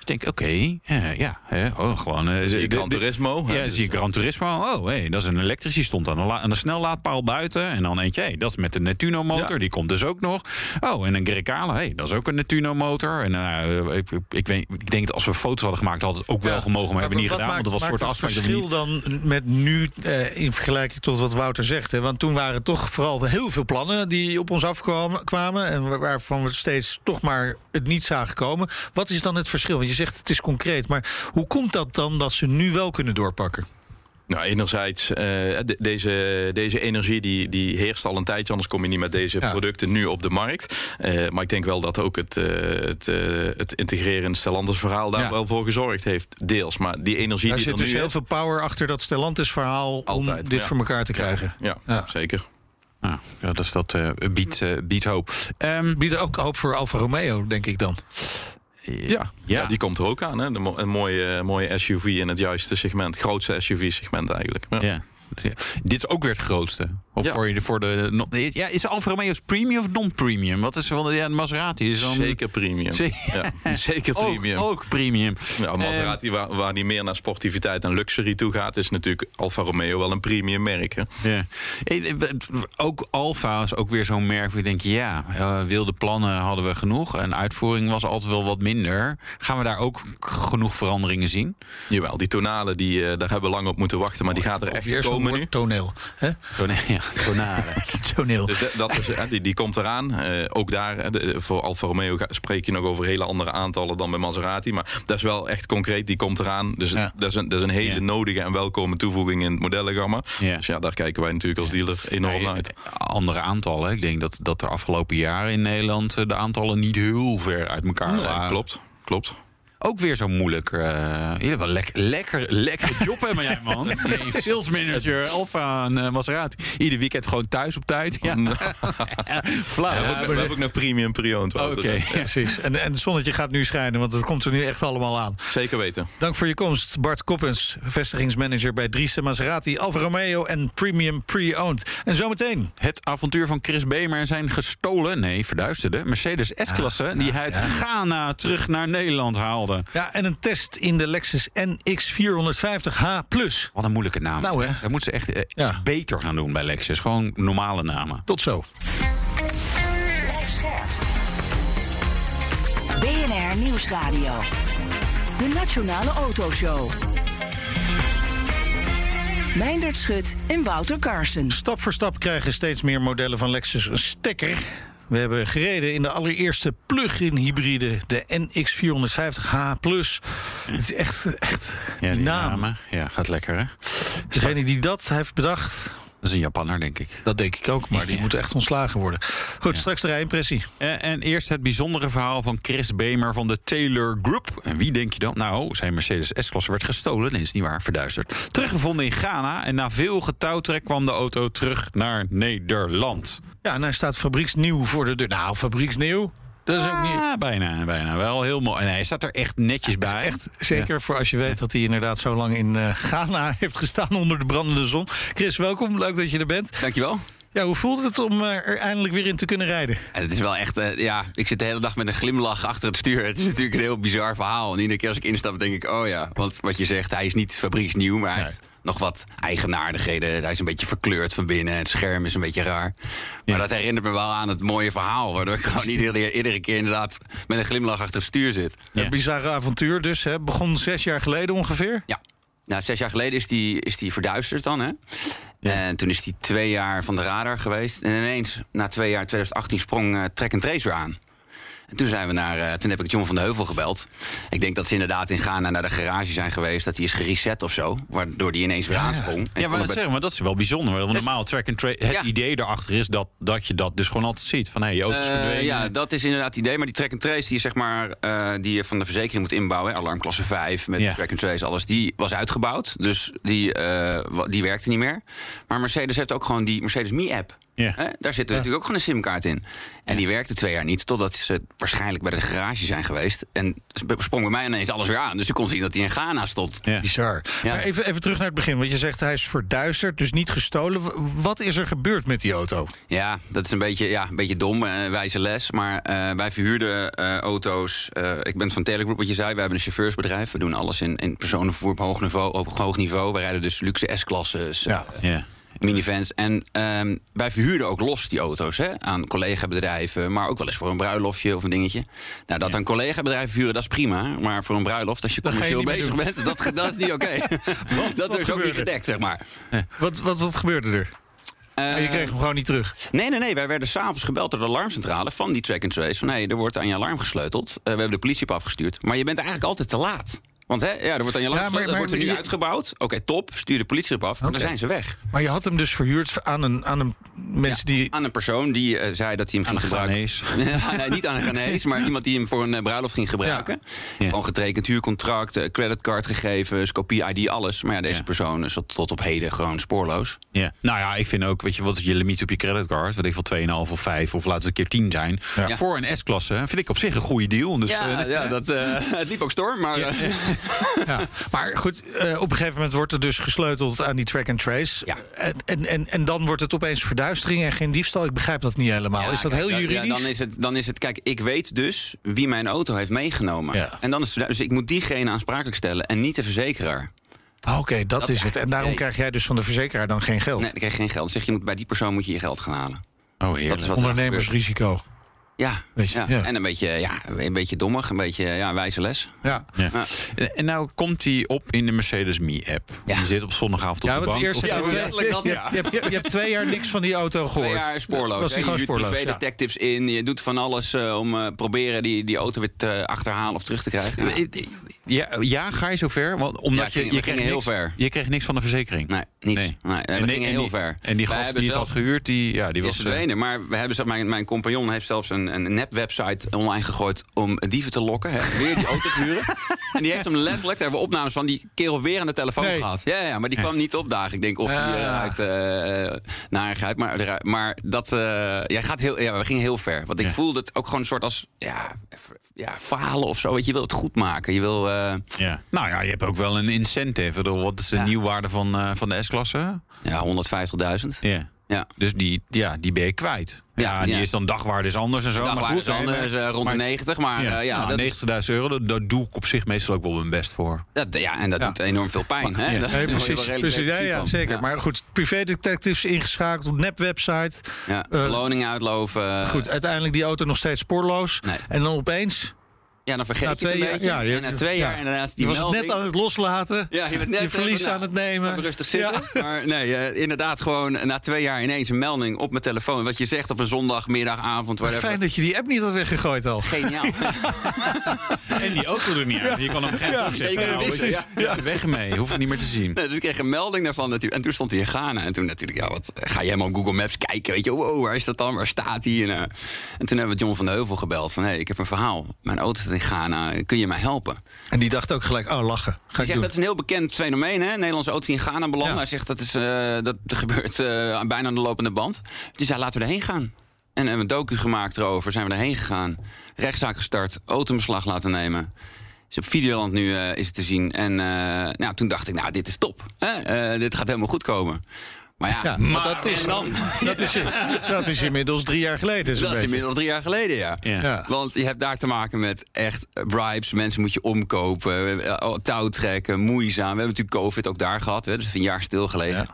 S3: Ik denk, oké, ja, oh, gewoon...
S4: zie je Gran Turismo,
S3: Ja, dan
S4: dus,
S3: zie je Gran Turismo. Oh, hey, dat is een elektrisch. Die stond aan de, aan de snellaadpaal buiten. En dan eentje, hey, dat is met de Netuno motor.
S4: Ja.
S3: Die komt dus ook nog. Oh, en een Grecale, hey, dat is ook een Netuno motor. En eh, ik, ik, weet, ik denk dat als we foto's hadden gemaakt, had het ook wel gemogen. Maar
S2: maar
S3: hebben we niet gedaan, want
S2: maakt-
S3: dat was een soort afspraak.
S2: het
S3: niet-
S2: verschil dan met nu eh, in vergelijking tot wat Wouter zegt? Hè? Want toen waren toch vooral heel veel plannen die op ons afkwamen kwamen, en wa- waarvan we steeds toch maar het niet zagen komen. Wat is dan het verschil? Want je zegt het is concreet, maar hoe komt dat dan dat ze nu wel kunnen doorpakken?
S4: Nou, enerzijds, eh, de- deze, deze energie die, die heerst al een tijdje, anders kom je niet met deze
S2: Ja.
S4: producten nu op de markt. Eh, maar ik denk wel dat ook het, eh, het, het integreren in het Stellantis verhaal daar
S2: Ja.
S4: wel voor gezorgd heeft, deels. Maar die energie
S2: Daar
S4: die
S2: zit
S4: er
S2: dus
S4: nu
S2: heel veel power achter dat Stellantis verhaal om dit
S4: ja.
S2: voor elkaar te krijgen.
S4: ja,
S2: Ja.
S4: zeker.
S3: Ja, dus dat eh, biedt, biedt hoop. Ehm,
S2: Biedt ook hoop voor Alfa Romeo, denk ik dan.
S4: Ja, ja. die komt er ook aan. Hè? De een mooie, mooie SUV in het juiste segment. Grootste SUV-segment eigenlijk. Ja.
S3: ja. Ja. Dit is ook weer het grootste. Of
S4: Ja.
S3: voor, je, voor de. Ja, is Alfa Romeo's premium of non-premium? Wat is wel ja, de Maserati is dan
S4: Zeker premium.
S3: Ze-
S4: Ja, zeker premium.
S3: ook premium.
S4: Ja, Maserati, waar, waar die meer naar sportiviteit en luxury toe gaat, is natuurlijk Alfa Romeo wel een premium merk. Hè?
S3: Ja. Eh, Ook Alfa is ook weer zo'n merk waar je denkt, ja, eh, wilde plannen hadden we genoeg. En uitvoering was altijd wel wat minder. Gaan we daar ook genoeg veranderingen zien?
S4: Jawel, die tonalen, die, eh, daar hebben we lang op moeten wachten, maar die gaat er echt komen nu.
S2: toneel. Hè?
S3: Zo, nee, ja,
S2: Toneel.
S4: Dus dat- dat is, die, die komt eraan. Eh, ook daar, de- voor Alfa Romeo spreek je nog over hele andere aantallen dan bij Maserati. Maar dat is wel echt concreet, die komt eraan. Dus
S2: Ja.
S4: dat, is een, dat is een hele
S3: Ja.
S4: nodige en welkome toevoeging in het modellengamma.
S3: Ja.
S4: Dus ja, daar kijken wij natuurlijk als dealer enorm naar uit.
S3: Andere aantallen. Ik denk dat, dat er afgelopen jaren in Nederland eh, de aantallen niet heel ver uit elkaar
S4: Nee,
S3: lagen.
S4: klopt, klopt.
S3: Ook weer zo moeilijk. Uh, jullie wel lekker, lekker, lekker job hebben jij, man. Nee, sales manager Alfa en uh, Maserati. Ieder weekend gewoon thuis op tijd. Ja.
S4: Flauw. Ja, we, hebben ook nog premium pre-owned.
S2: Oké, precies. En, en het zonnetje gaat nu schijnen, want het komt er nu echt allemaal aan.
S4: Zeker weten.
S2: Dank voor je komst, Bart Koppens, vestigingsmanager bij Driessen Maserati, Alfa Romeo en Premium Pre-Owned. En zometeen...
S3: Het avontuur van Chris Bemer en zijn gestolen, nee, verduisterde, Mercedes S-klasse... die hij uit Ghana terug naar Nederland haalde.
S2: Ja, en een test in de Lexus NX450H+.
S3: Wat een moeilijke naam.
S2: Nou hè.
S3: Dat moeten ze echt eh, ja. beter gaan doen bij Lexus. Gewoon normale namen.
S2: Tot zo.
S1: BNR Nieuwsradio. De Nationale Autoshow. Meindert Schut en Wouter Carson.
S2: Stap voor stap krijgen steeds meer modellen van Lexus een stekker. We hebben gereden in de allereerste plug-in hybride, de NX450H+. Het is echt, echt
S3: ja,
S2: die naam.
S3: Namen. Ja, gaat lekker, hè?
S2: Degene die dat heeft bedacht,
S3: dat is een Japanner, denk ik.
S2: Dat denk ik ook, maar die moeten echt ontslagen worden. Goed, straks de rijimpressie.
S3: En, en, eerst het bijzondere verhaal van Chris Bemer van de Taylor Group. En wie denk je dan? Nou, zijn Mercedes S-klasse werd gestolen. Nee, is niet waar, verduisterd. Teruggevonden in Ghana. En na veel getouwtrek kwam de auto terug naar Nederland.
S2: Ja, en hij staat fabrieksnieuw voor de deur. Nou, fabrieksnieuw. Dat is ook niet...
S3: Ah, bijna, bijna. Wel heel mooi. En hij staat er echt netjes bij.
S2: Echt, zeker voor als je weet dat hij inderdaad zo lang in uh, Ghana heeft gestaan onder de brandende zon. Chris, welkom. Leuk dat je er bent.
S6: Dankjewel.
S2: Ja, hoe voelt het om uh, er eindelijk weer in te kunnen rijden?
S6: En het is wel echt, uh, ja, ik zit de hele dag met een glimlach achter het stuur. Het is natuurlijk een heel bizar verhaal. En iedere keer als ik instap, denk ik, oh ja, want wat je zegt, hij is niet fabrieksnieuw, maar hij nog wat eigenaardigheden. Hij is een beetje verkleurd van binnen. Het scherm is een beetje raar. Maar dat herinnert me wel aan het mooie verhaal. Waardoor ik gewoon iedere, iedere keer inderdaad met een glimlach achter het stuur zit.
S2: Een bizarre avontuur dus. Hè? Begon zes jaar geleden ongeveer?
S6: Ja. Nou, zes jaar geleden is die, is die verduisterd dan. Hè? En toen is hij twee jaar van de radar geweest. En ineens, na twee jaar, 2018, sprong uh, Track and Trace weer aan. En toen, zijn we naar, uh, toen heb ik jongen van de Heuvel gebeld. Ik denk dat ze inderdaad in Ghana naar de garage zijn geweest. Dat hij is gereset of zo. Waardoor die ineens weer aansprong.
S3: Ja, ja maar, zeggen, maar dat is wel bijzonder. Want normaal track and trace. Het idee daarachter is dat, dat je dat dus gewoon altijd ziet. Van hé, hey, je auto is verdwenen.
S6: Uh, ja, dat is inderdaad het idee. Maar die track and trace die je, zeg maar, uh, die je van de verzekering moet inbouwen. Alarmklasse 5 met track and trace, alles. Die was uitgebouwd. Dus die, die werkte niet meer. Maar Mercedes heeft ook gewoon die Mercedes Me-app.
S3: Ja.
S6: Daar zit natuurlijk ook gewoon een simkaart in. En die werkte twee jaar niet, totdat ze waarschijnlijk bij de garage zijn geweest. En sprong bij mij ineens alles weer aan. Dus ik kon zien dat hij in Ghana stond.
S2: Ja. Bizar. Maar even, even terug naar het begin. Want je zegt hij is verduisterd, dus niet gestolen. Wat is er gebeurd met die auto?
S6: Ja, dat is een beetje, ja, een beetje dom, uh, wijze les. Maar uh, wij verhuurden uh, auto's. ik ben van Telegroup, wat je zei. We hebben een chauffeursbedrijf. We doen alles in, in personenvervoer op hoog niveau. Op hoog niveau. We rijden dus luxe S-klasses.
S2: Ja.
S6: Minivans. En um, wij verhuurden ook los die auto's hè, aan collega-bedrijven, maar ook wel eens voor een bruiloftje of een dingetje. Nou, dat ja. aan collega-bedrijven verhuren, dat is prima. Maar voor een bruiloft, als je
S2: dat
S6: commercieel
S2: je
S6: bezig bent, dat, dat is niet oké. Okay. dat is ook niet gedekt, zeg maar.
S2: Wat, wat, wat gebeurde er? Uh, je kreeg hem gewoon niet terug?
S6: Nee, nee, nee. Wij werden s'avonds gebeld door de alarmcentrale van die track and trace. Van hé, hey, er wordt aan je alarm gesleuteld. Uh, we hebben de politie op afgestuurd. Maar je bent eigenlijk altijd te laat. Want hè, ja, er wordt aan je ja, maar, maar, wordt er nu je... uitgebouwd. Oké, okay, top. Stuur de politie erop af. Maar okay. dan zijn ze weg.
S2: Maar je had hem dus verhuurd aan een, aan een mensen
S6: ja,
S2: die...
S6: Aan een persoon die uh, zei dat hij hem
S3: aan
S6: ging gebruiken. nee, niet aan een Ghanese, maar iemand die hem voor een uh, bruiloft ging gebruiken. Ja. Gewoon getekend huurcontract, uh, creditcardgegevens, kopie-ID, alles. Maar ja, deze persoon is tot op heden gewoon spoorloos.
S3: Ja. Nou ja, ik vind ook, weet je, wat is je limiet op je creditcard? Wat ik van 2,5 of 5 of laat het een keer 10 zijn. Voor een S-klasse vind ik op zich een goede deal. Dus,
S6: ja, ja dat, het liep ook storm, maar...
S2: ja. Maar goed, uh, op een gegeven moment wordt er dus gesleuteld aan die track and trace.
S6: Ja.
S2: En, en, en dan wordt het opeens verduistering en geen diefstal. Ik begrijp dat niet helemaal. Ja, is dat kijk, heel juridisch?
S6: Ja, dan is, het, dan is het, kijk, ik weet dus wie mijn auto heeft meegenomen.
S2: Ja.
S6: En dan is het, dus ik moet diegene aansprakelijk stellen en niet de verzekeraar.
S2: Ah, Oké, okay, dat, dat, is het. En daarom krijg jij dus van de verzekeraar dan geen geld?
S6: Nee, ik krijg geen geld. Dan zeg je, moet, bij die persoon moet je je geld gaan halen.
S3: Oh, heerlijk.
S2: Dat is wat Ondernemersrisico.
S6: Ja, je, ja. ja, en een beetje, ja, een beetje dommig, een beetje ja, wijze les.
S2: Ja.
S3: ja. En nou komt hij op in de Mercedes Me-app.
S6: Ja.
S3: Die zit op zondagavond op
S2: ja,
S3: de bank.
S2: Eerst, ja, je, je, hebt, je, hebt twee jaar niks van die auto gehoord.
S6: Twee jaar spoorloos.
S2: Was gewoon
S6: je
S2: spoorloos,
S6: detectives in. Je doet van alles uh, om uh, proberen die, die auto weer te achterhalen of terug te krijgen.
S3: Ja, ja ga je zover? Want, omdat
S6: je,
S3: je,
S6: kreeg heel ver.
S3: Je kreeg niks van de verzekering?
S6: Nee, niks. Nee. Nee, we
S3: en
S6: gingen heel
S3: die,
S6: ver.
S3: En die gast die het had gehuurd, die, ja, die was...
S6: verdwenen. Maar we hebben, mijn, mijn compagnon heeft zelfs een een, een nepwebsite online gegooid om dieven te lokken. Hè? Weer die auto huren. en die heeft hem letterlijk, daar hebben we opnames van, die kerel weer aan de telefoon gehad. Ja, ja, maar die kwam niet opdagen. Ik denk of die uh, uit narigheid. Maar, maar dat, uh, jij gaat heel, ja, we gingen heel ver. Want ik voelde het ook gewoon een soort als ja, ja, falen of zo. Weet je, je wil het goed maken. Je wil. Uh...
S3: Ja. Nou ja, je hebt ook wel een incentive. Wat is de ja. nieuwwaarde van, uh, van de S-klasse?
S6: Ja, 150.000.
S3: Ja. Ja. Dus die, ja, die ben je kwijt. Ja, ja die is dan dagwaarde is anders en zo.
S6: Dagwaarde maar goed, is anders, uh, rond de 90. Maar ja, uh, ja
S3: nou, 90.000 euro, dat, dat, doe ik op zich meestal ook wel mijn best voor.
S6: Dat, ja, en dat doet enorm veel pijn.
S2: Maar,
S6: hè?
S2: Dat, nee, precies, precies ja, ja, zeker. Maar goed, privédetectives ingeschakeld, nepwebsite.
S6: Ja, beloningen uitloven.
S2: Goed, uiteindelijk die auto nog steeds spoorloos.
S6: Nee.
S2: En dan opeens...
S6: Ja, dan vergeet na je het een beetje. Ja, je, en na twee jaar en daarnaast die
S2: Je was
S6: melding.
S2: net aan het loslaten.
S6: Ja, je bent net
S2: je verlies aan het nemen.
S6: rustig zitten. Ja. Maar nee, uh, inderdaad gewoon na twee jaar ineens een melding op mijn telefoon. Wat je zegt op een zondagmiddag, avond, whatever.
S2: Fijn dat je die app niet had weggegooid al.
S6: Geniaal.
S3: en die auto er niet aan. Je kan hem geen ja, opzetten.
S6: Ja, nou,
S3: ja. ja. Weg ermee, hoef het niet meer te zien.
S6: Nee, dus ik kreeg een melding daarvan. En toen stond hij in Ghana. En toen natuurlijk, ja, wat, ga je helemaal op Google Maps kijken. Weet je, wow, waar is dat dan? Waar staat hij? En, uh, en toen hebben we John van de Heuvel gebeld. Van, hé, hey, ik heb een verhaal. Mijn auto staat in Ghana kun je mij helpen?
S2: En die dacht ook gelijk, oh, lachen. Ga
S6: hij zegt,
S2: doen.
S6: dat is een heel bekend fenomeen, hè? Nederlandse auto's in Ghana belanden. Ja. Hij zegt, dat, is, uh, dat gebeurt uh, bijna aan de lopende band. Dus hij laten we erheen gaan. En hebben een docu gemaakt erover, zijn we erheen gegaan. Rechtszaak gestart, autobeslag laten nemen. Dus op Videoland nu uh, is het te zien. En nou, toen dacht ik, nou, dit is top. Hè? dit gaat helemaal goed komen. Maar ja,
S2: ja maar dat is, dan, dat, is, dat is inmiddels drie jaar geleden.
S6: Dat is inmiddels drie jaar geleden, ja.
S3: Ja.
S6: ja. Want je hebt daar te maken met echt bribes. Mensen moet je omkopen, touw trekken, moeizaam. We hebben natuurlijk COVID ook daar gehad. Hè, dus een jaar stilgelegen.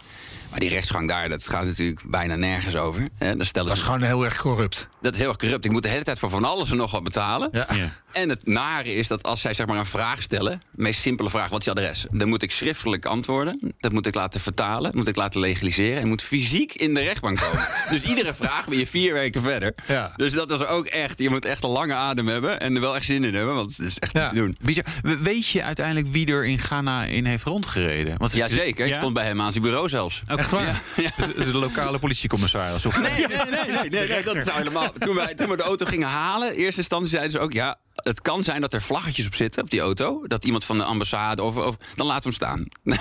S6: Maar die rechtsgang daar, dat gaat natuurlijk bijna nergens over. Hè. Dan stellen
S2: dat is gewoon heel erg corrupt.
S6: Dat is heel erg corrupt. Ik moet de hele tijd voor van alles en nog wat betalen.
S2: Ja. Ja.
S6: En het nare is dat als zij zeg maar een vraag stellen... de meest simpele vraag, wat is je adres? Dan moet ik schriftelijk antwoorden. Dat moet ik laten vertalen. Dat moet ik laten legaliseren. En moet fysiek in de rechtbank komen. dus iedere vraag ben je vier weken verder.
S2: Ja.
S6: Dus dat is ook echt... Je moet echt een lange adem hebben. En er wel echt zin in hebben. Want het is echt ja. niet te
S3: doen. Weet je uiteindelijk wie er in Ghana in heeft rondgereden?
S6: Want Jazeker. Ja? Ik stond bij hem aan zijn bureau zelfs.
S3: Echt waar? Ja. Dus de lokale politiecommissaris? Of?
S6: Nee, nee, nee. nee, dat is helemaal... Toen, wij, toen we de auto gingen halen... eerste instantie zeiden ze ook... ja het kan zijn dat er vlaggetjes op zitten op die auto. Dat iemand van de ambassade of, of dan laat hem staan.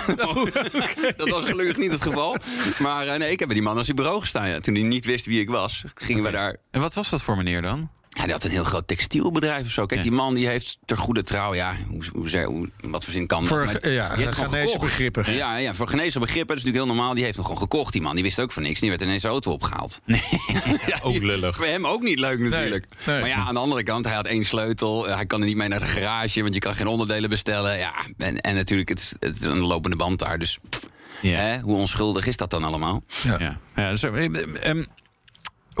S6: dat was gelukkig niet het geval. Maar uh, nee, ik heb bij die man als zijn bureau gestaan. Ja. Toen hij niet wist wie ik was, gingen okay. we daar.
S3: En wat was dat voor meneer dan?
S6: Ja, die had een heel groot textielbedrijf of zo. Kijk, ja. die man die heeft ter goede trouw, ja, hoe, hoe, hoe wat voor zin kan
S2: voor,
S6: dat?
S2: Ja, Ghanese begrippen.
S6: Ja, ja, voor Ghanese begrippen, dat is natuurlijk heel normaal. Die heeft hem gewoon gekocht, die man. Die wist ook van niks. Die werd ineens auto opgehaald.
S3: Nee, ja, ook lullig.
S6: Voor hem ook niet leuk natuurlijk. Nee, nee. Maar ja, aan de andere kant, hij had één sleutel. Hij kan er niet mee naar de garage, want je kan geen onderdelen bestellen. Ja, en, en natuurlijk, het is, het is een lopende band daar. Dus pff, ja. hè, hoe onschuldig is dat dan allemaal?
S3: Ja, ja. ja dus, um,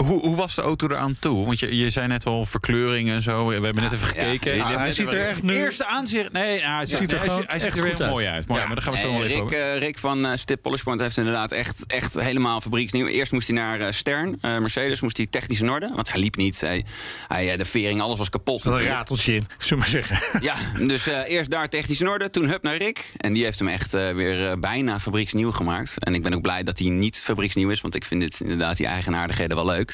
S3: hoe, hoe, was de auto eraan toe? Want je, je zei net al verkleuring en zo. We hebben net even gekeken.
S2: Ja, ja, hij ziet er echt nu...
S3: Eerste aanzicht... Nee, nou, hij, ziet,
S2: ziet er,
S3: hij,
S2: gewoon
S3: hij ziet er weer mooi uit. Mooi, maar daar gaan we zo nog
S6: Rick,
S3: over.
S6: Uh, Rick van uh, Stip Polish Point heeft inderdaad echt, echt helemaal fabrieksnieuw. Eerst moest hij naar uh, Stern, Mercedes, moest hij technisch in orde. Want hij liep niet. Hij, hij, de vering, alles was kapot.
S2: Er een rateltje in, zullen we maar zeggen.
S6: Ja, dus eerst daar technisch in orde. Toen hup naar Rick. En die heeft hem echt weer bijna fabrieksnieuw gemaakt. En ik ben ook blij dat hij niet fabrieksnieuw is. Want ik vind dit inderdaad die eigenaardigheden wel leuk.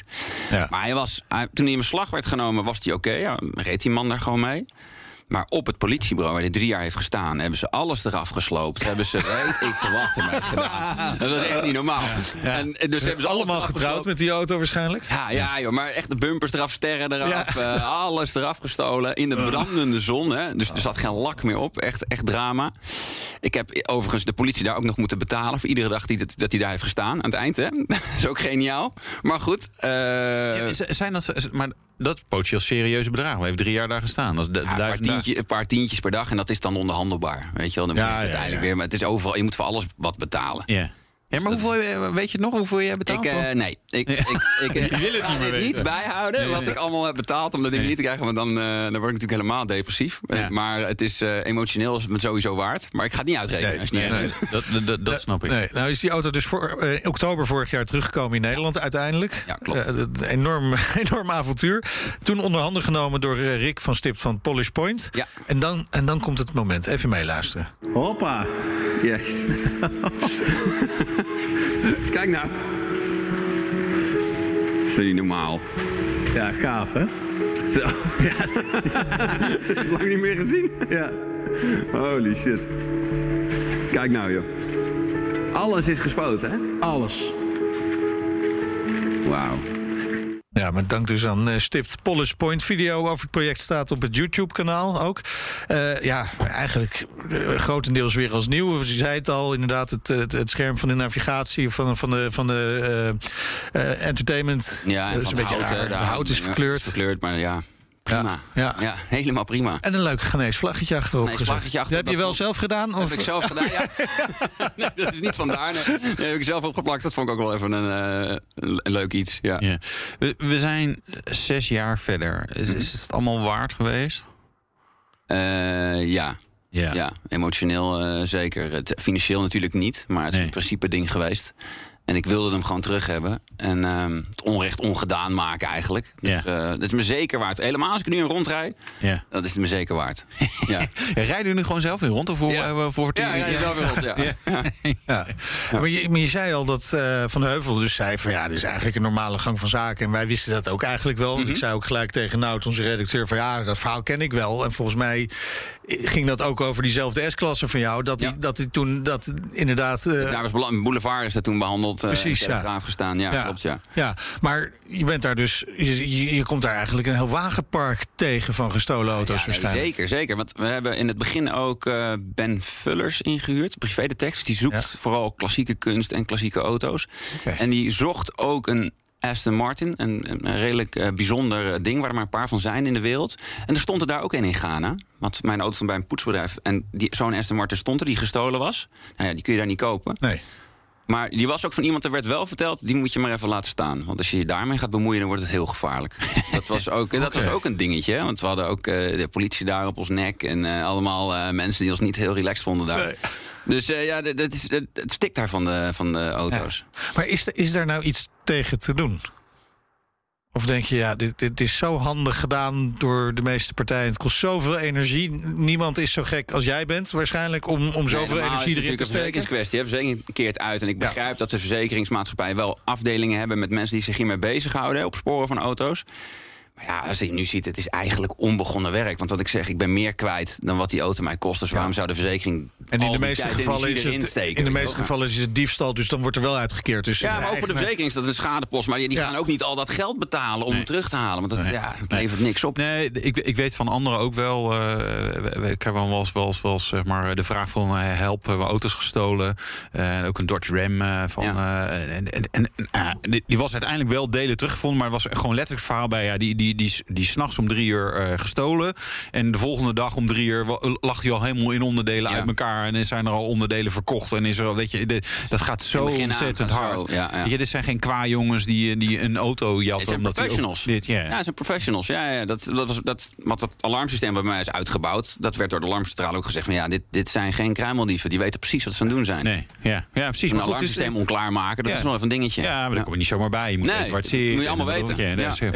S2: Ja.
S6: Maar hij was, hij, toen hij in beslag werd genomen, was hij oké. Okay, ja, reed die man daar gewoon mee. Maar op het politiebureau waar hij drie jaar heeft gestaan... hebben ze alles eraf gesloopt. hebben ze, weet ik veel wat ermee gedaan. Dat is echt niet normaal.
S2: Ja. En, dus hebben ze allemaal getrouwd met die auto waarschijnlijk?
S6: Ja, ja joh, maar echt de bumpers eraf, sterren eraf. Ja. Uh, alles eraf gestolen. In de brandende zon. Hè. Dus er zat geen lak meer op. Echt, echt drama. Ik heb overigens de politie daar ook nog moeten betalen... voor iedere dag die, dat, hij daar heeft gestaan. Aan het eind, hè. dat is ook geniaal. Maar goed. Uh,
S3: ja, zijn dat... Maar dat is potentieel serieuze bedragen. We heeft drie jaar daar gestaan. Dat is
S6: ja, tientje, een paar tientjes per dag en dat is dan onderhandelbaar. Weet je wel, dan
S2: ja,
S6: moet je uiteindelijk
S2: ja,
S6: weer. Maar het is overal, je moet voor alles wat betalen.
S3: Ja. Ja, maar hoeveel, weet je nog hoeveel jij betaald
S6: ik, uh, Nee, ik, ik, ik, ik
S3: wil het niet, meer
S6: niet bijhouden nee, wat nee. ik allemaal heb betaald om dat ding nee. niet te krijgen. Want dan, uh, dan word ik natuurlijk helemaal depressief. Ja. Maar het is uh, emotioneel is het me sowieso waard. Maar ik ga het niet uitrekenen. Als niet
S3: dat, dat, dat, dat snap ik.
S2: Nee. Nou is die auto dus voor, uh, oktober vorig jaar teruggekomen in Nederland uiteindelijk.
S6: Ja, klopt.
S2: Uh, enorm, enorm avontuur. Toen onder handen genomen door Rick van Stip van Polish Point.
S6: Ja.
S2: En, dan, en dan komt het moment. Even meeluisteren.
S5: Hoppa. Yes. Kijk nou.
S6: Is dat niet normaal?
S7: Ja, gaaf hè? Zo, ja,
S8: Lang niet meer gezien? Ja. Holy shit. Kijk nou, joh. Alles is gespoten, hè?
S7: Alles.
S8: Wauw.
S2: Ja, met dank dus aan uh, Stipt Polish Point. Video over het project staat op het YouTube-kanaal ook. Uh, ja, eigenlijk uh, grotendeels weer als nieuw. Je zei het al, inderdaad, het, het, het scherm van de navigatie... van, van de, van de entertainment.
S6: Ja,
S2: dat is een beetje
S6: hout,
S2: raar.
S6: de,
S2: de hout is verkleurd.
S6: Is verkleurd, maar ja... Prima.
S2: Ja,
S6: ja. helemaal prima.
S2: En een leuk Ghanese vlaggetje achterop
S6: Ghanese vlaggetje.
S2: Dat heb je wel zelf gedaan?
S6: Of? Heb ik zelf gedaan, ja. nee, dat is niet vandaar. Nee. heb ik zelf opgeplakt. Dat vond ik ook wel even een, uh, een leuk iets. Ja.
S3: ja. We, we, zijn zes jaar verder. Is, is het allemaal waard geweest?
S6: Uh, ja.
S3: Ja.
S6: ja, emotioneel uh, zeker. Het, financieel natuurlijk niet, maar het is
S3: Nee.
S6: een principe ding geweest. En ik wilde hem gewoon terug hebben. En ehm, het onrecht ongedaan maken eigenlijk. Dus eh, dat is me zeker waard. Helemaal als ik nu een rondrijd,
S3: Ja.
S6: dat is het me zeker waard. ja.
S3: Rijden jullie nu gewoon zelf weer rond? Of voor,
S6: Ja.
S3: eh, voor
S6: Ja, ja, ja, wel weer rond, ja.
S2: Ja. Maar, je, maar je zei al dat eh, Van de Heuvel dus zei van ja, dit is eigenlijk een normale gang van zaken. En wij wisten dat ook eigenlijk wel.
S6: Mhm.
S2: Want Ik zei ook gelijk tegen Nout, onze redacteur, van ja, dat verhaal ken ik wel. En volgens mij ging dat ook over diezelfde S-klasse van jou. Dat hij dat hij toen dat inderdaad. eh,
S6: Daar was Boulevard is dat toen behandeld. Eh,
S2: Precies,
S6: in
S2: ja.
S6: Gestaan. Ja, klopt, ja.
S2: Ja, maar je bent daar dus. Je, je, komt daar eigenlijk een heel wagenpark tegen van gestolen auto's
S6: Ja, nee,
S2: waarschijnlijk.
S6: zeker, zeker. Want we hebben in het begin ook eh, Ben Vullers ingehuurd, privédetective. Die zoekt vooral klassieke kunst en klassieke auto's. En die zocht ook een Aston Martin, een, een redelijk eh, bijzonder eh, ding... waar er maar een paar van zijn in de wereld. En er stond er daar ook een in Ghana. Want mijn auto stond bij een poetsbedrijf. En die- zo'n Aston Martin stond er, die gestolen was. Nou ja, die kun je daar niet kopen.
S2: Nee.
S6: Maar die was ook van iemand, er werd wel verteld... die moet je maar even laten staan. Want als je je daarmee gaat bemoeien, dan wordt het heel gevaarlijk. dat was ook, dat was ook een dingetje. Hè? Want we hadden ook eh, de politie daar op ons nek... en eh, allemaal eh, mensen die ons niet heel relaxed vonden daar. Dus eh, ja, dat, is, het stikt daar van de, van de auto's.
S2: Maar is, er- is daar nou iets tegen te doen? Of denk je, ja, dit, dit is zo handig gedaan door de meeste partijen. Het kost zoveel energie. Niemand is zo gek als jij bent, waarschijnlijk, om, om zoveel
S6: Nee,
S2: energie
S6: is het
S2: erin te
S6: natuurlijk
S2: steken.
S6: een verzekeringskwestie. Verzekering keert uit. En ik begrijp dat de verzekeringsmaatschappij wel afdelingen hebben met mensen die zich hiermee bezighouden, op sporen van auto's. Maar ja, als je nu ziet, het is eigenlijk onbegonnen werk. Want wat ik zeg, ik ben meer kwijt dan wat die auto mij kost. Dus waarom zou de verzekering.
S2: En in de meeste gevallen is het,
S6: steken,
S2: in de meeste gevallen is het diefstal, dus dan wordt er wel uitgekeerd. Dus
S6: Ja, maar ook voor de verzekering is dat een schadepost. Maar die, die gaan ook niet al dat geld betalen om hem terug te halen. Want dat ja, het levert niks op.
S3: Nee, ik, ik weet van anderen ook wel. eh, we- ik heb wel eens, wel eens, wel eens zeg maar, de vraag van eh, help, we auto's gestolen. Eh, en ook een Dodge Ram eh, van. eh, en en, en eh, die- was uiteindelijk wel delen teruggevonden, maar was gewoon letterlijk het verhaal bij. Ja, die, die, die, die, die s'nachts om drie uur eh, gestolen. En de volgende dag om drie uur lag hij al helemaal in onderdelen uit elkaar. En zijn er al onderdelen verkocht. En is er al, weet je, de- dat gaat zo ontzettend hard.
S6: zo, ja, ja.
S3: Weet je, dit zijn geen qua jongens die, die een auto jatten.
S6: Het zijn
S3: omdat
S6: professionals.
S3: Dit, ja.
S6: Ja, het zijn professionals. Ja, ja, dat, dat was, dat, wat dat alarmsysteem bij mij is uitgebouwd... dat werd door de alarmcentrale ook gezegd... van ja, dit, dit zijn geen kruimeldieven. Die weten precies wat ze aan het doen zijn.
S3: Nee, ja, ja precies.
S6: Een
S3: Maar goed, het is-
S6: alarmsysteem onklaarmaken, dat
S3: Ja.
S6: is wel even een dingetje.
S3: Ja, maar daar kom je niet zomaar bij. Je moet
S6: Nee,
S3: weten waar het zit.
S6: moet je allemaal weten.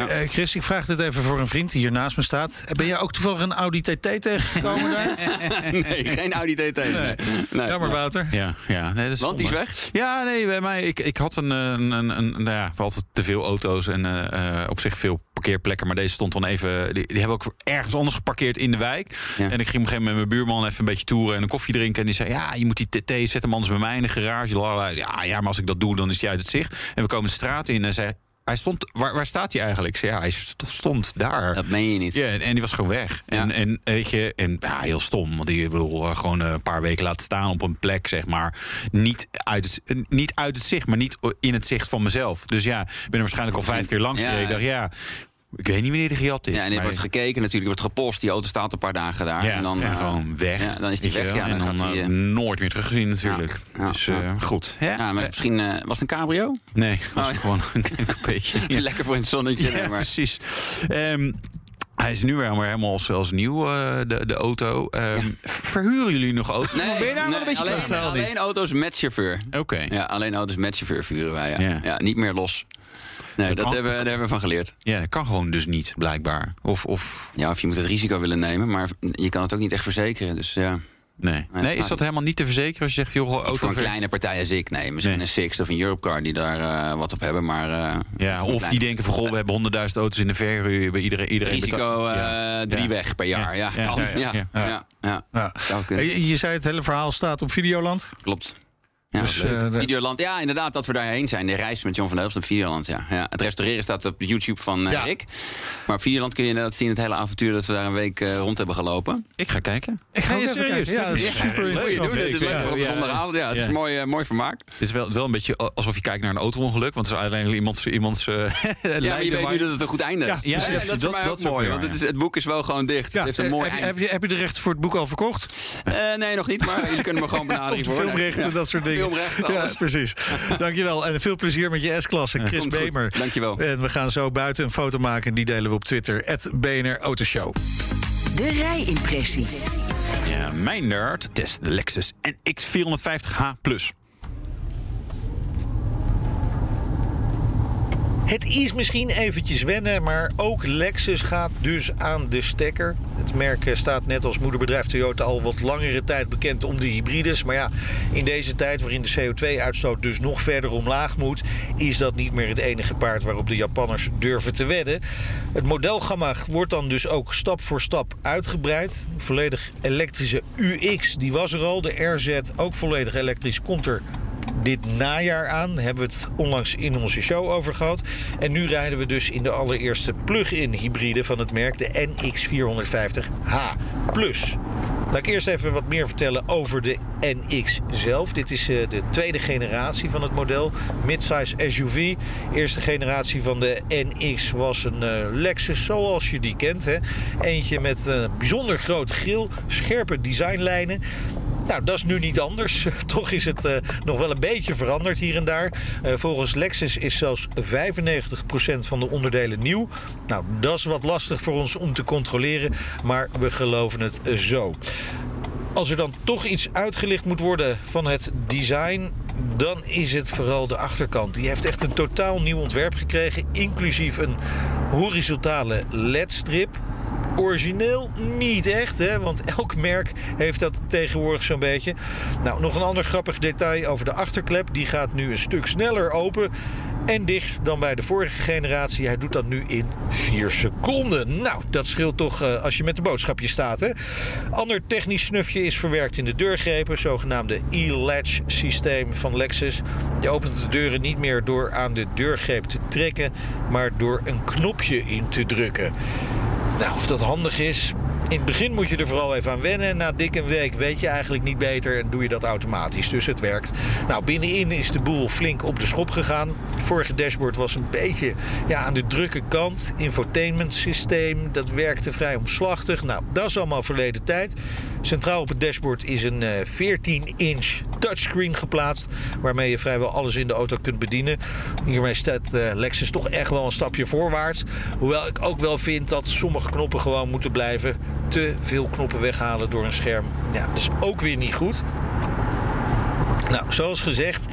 S2: Eh, Chris, ik vraag dit even voor een vriend die hier naast me staat. Ben jij ook toevallig een Audi TT tegengekomen daar?
S6: nee, geen Audi TT. Nee. Nee.
S2: Jammer, Wouter.
S3: Ja, ja. Nee, dat is
S6: Want die is weg?
S3: Ja, nee, bij mij, ik, ik had een, een, een, een nou ja, altijd te veel auto's en eh, eh, op zich veel parkeerplekken. Maar deze stond dan even, die, die hebben ook ergens anders geparkeerd in de wijk. En ik ging op een gegeven moment met mijn buurman even een beetje toeren en een koffie drinken. En die zei, ja, je moet die TT, zet hem anders bij mij in de garage. Lalala. Ja, ja, maar als ik dat doe, dan is hij uit het zicht. En we komen de straat in en zei... Hij stond, waar, waar staat hij eigenlijk? Ja, hij st- stond daar.
S6: Dat meen je niet.
S3: Ja, en die was gewoon weg. En, en weet je, en ja, heel stom. Want die bedoel, eh, gewoon eh, een paar weken laten staan op een plek, zeg maar. Niet uit het, eh, niet uit het zicht, maar niet in het zicht van mezelf. Dus ja, ik ben er waarschijnlijk al vijf keer langs
S6: Ja,
S3: gereden. Ik dacht, ja, ik weet niet wanneer de gejat is.
S6: Ja, en er
S3: maar-
S6: wordt gekeken natuurlijk, wordt gepost. Die auto staat een paar dagen daar.
S3: ja,
S6: en dan
S3: en
S6: eh,
S3: gewoon weg.
S6: Ja, dan is die weg. Ja,
S3: en dan, eh,
S6: die, eh,
S3: nooit meer teruggezien natuurlijk.
S6: ja,
S3: dus
S6: ja.
S3: eh, goed. Ja,
S6: ja, maar misschien eh, was het een cabrio?
S3: Nee, was
S6: Oh, ja.
S3: gewoon een beetje.
S6: Lekker voor in het zonnetje.
S3: Ja,
S6: maar.
S3: precies. Ehm, hij is nu weer helemaal als, als nieuw, eh, de, de auto. Ehm, Verhuren jullie nog auto's?
S6: Nee,
S3: ben je daar wel een beetje
S6: alleen, alleen auto's met chauffeur.
S3: Oké.
S6: Ja, alleen auto's met chauffeur vuren wij. Ja.
S3: Ja.
S6: Ja. niet meer los. Nee, dat,
S3: kan.
S6: hebben, we- daar hebben we van geleerd.
S3: Ja, dat kan gewoon dus niet, blijkbaar. Of, of
S6: Ja, of je moet het risico willen nemen, maar je kan het ook niet echt verzekeren. Dus ja.
S3: Nee. nee, is dat helemaal niet te verzekeren als je zegt, joh, auto
S6: voor een kleine partij als ik, nee. Misschien een Sixt of een Europcar die daar uh, wat op hebben, maar... Uh,
S3: ja, of die denken van, goh, we hebben 100.000 auto's in de verhuur, bij iedereen... iedereen
S6: Risico uh, ja. drie ja. weg per jaar, ja, ja, kan. Ja, ja, ja,
S2: ja. Je zei het hele verhaal staat op Videoland?
S6: Klopt. Ja, dus, uh, Videoland, ja, inderdaad, dat we daarheen zijn. De reis met John van der Helft naar Videoland, ja. ja. Het restaureren staat op YouTube van uh, ja. Rick. Maar op Videoland kun je inderdaad zien het hele avontuur... dat we daar een week uh, rond hebben gelopen.
S3: Ik ga kijken.
S2: Ik ga je serieus. Ja, dat is super interessant.
S6: Het is leuk voor op zondagavond. Ja, het is mooi, mooi vermaak.
S3: Het is wel, wel een beetje alsof je kijkt naar een auto-ongeluk. Want het is alleen iemands... iemands
S6: ja, maar je weet nu dat het een goed einde heeft.
S3: Ja,
S6: ja, dat is voor mij ook mooi. Want het, is, het boek is wel gewoon dicht. Het heeft een mooi
S2: heb, je, heb je de rechten voor het boek al verkocht?
S6: nee, nog niet. Maar jullie kunnen me gewoon benaderen.
S2: Filmrechten, dat soort dingen.
S6: Ja, Alles.
S2: Ja, precies. Dankjewel. En veel plezier met je S-klasse, Chris
S6: Bämer.
S2: Bemer.
S6: Dankjewel.
S2: En we gaan zo buiten een foto maken. en Die delen we op Twitter. BNR Autoshow.
S1: De rijimpressie.
S3: Ja, mijn nerd test de Lexus NX450H.
S2: Het is misschien eventjes wennen, maar ook Lexus gaat dus aan de stekker. Het merk staat net als moederbedrijf Toyota al wat langere tijd bekend om de hybrides. Maar ja, in deze tijd waarin de CO2-uitstoot dus nog verder omlaag moet, is dat niet meer het enige paard waarop de Japanners durven te wedden. Het modelgamma wordt dan dus ook stap voor stap uitgebreid. Volledig elektrische UX, die was er al. De RZ, ook volledig elektrisch, komt er dit najaar aan. Hebben we het onlangs in onze show over gehad. En nu rijden we dus in de allereerste plug-in hybride van het merk, de NX450H Plus. Laat ik eerst even wat meer vertellen over de NX zelf. Dit is uh, de tweede generatie van het model. Midsize SUV. Eerste generatie van de NX was een uh, Lexus zoals je die kent. Hè. Eentje met een bijzonder groot grill, scherpe designlijnen. Nou, dat is nu niet anders. Toch is het uh, nog wel een beetje veranderd hier en daar. Uh, volgens Lexus is zelfs 95% van de onderdelen nieuw. Nou, dat is wat lastig voor ons om te controleren, maar we geloven het uh, zo. Als er dan toch iets uitgelicht moet worden van het design, dan is het vooral de achterkant. Die heeft echt een totaal nieuw ontwerp gekregen, inclusief een horizontale LED-strip origineel niet echt, hè? want elk merk heeft dat tegenwoordig zo'n beetje. Nou, nog een ander grappig detail over de achterklep. Die gaat nu een stuk sneller open en dicht dan bij de vorige generatie. Hij doet dat nu in 4 seconden. Nou, dat scheelt toch uh, als je met de boodschapje staat. Hè? Ander technisch snufje is verwerkt in de deurgrepen. Zogenaamde e-latch systeem van Lexus. Je opent de deuren niet meer door aan de deurgreep te trekken, maar door een knopje in te drukken. Nou, of dat handig is. In het begin moet je er vooral even aan wennen. Na dik een week weet je eigenlijk niet beter en doe je dat automatisch. Dus het werkt. Nou, binnenin is de boel flink op de schop gegaan. Het vorige dashboard was een beetje ja, aan de drukke kant. Infotainment systeem, dat werkte vrij omslachtig. Nou, dat is allemaal verleden tijd. Centraal op het dashboard is een 14-inch touchscreen geplaatst. Waarmee je vrijwel alles in de auto kunt bedienen. Hiermee staat uh, Lexus toch echt wel een stapje voorwaarts. Hoewel ik ook wel vind dat sommige knoppen gewoon moeten blijven. Te veel knoppen weghalen door een scherm. Ja, dat is ook weer niet goed. Nou, zoals gezegd,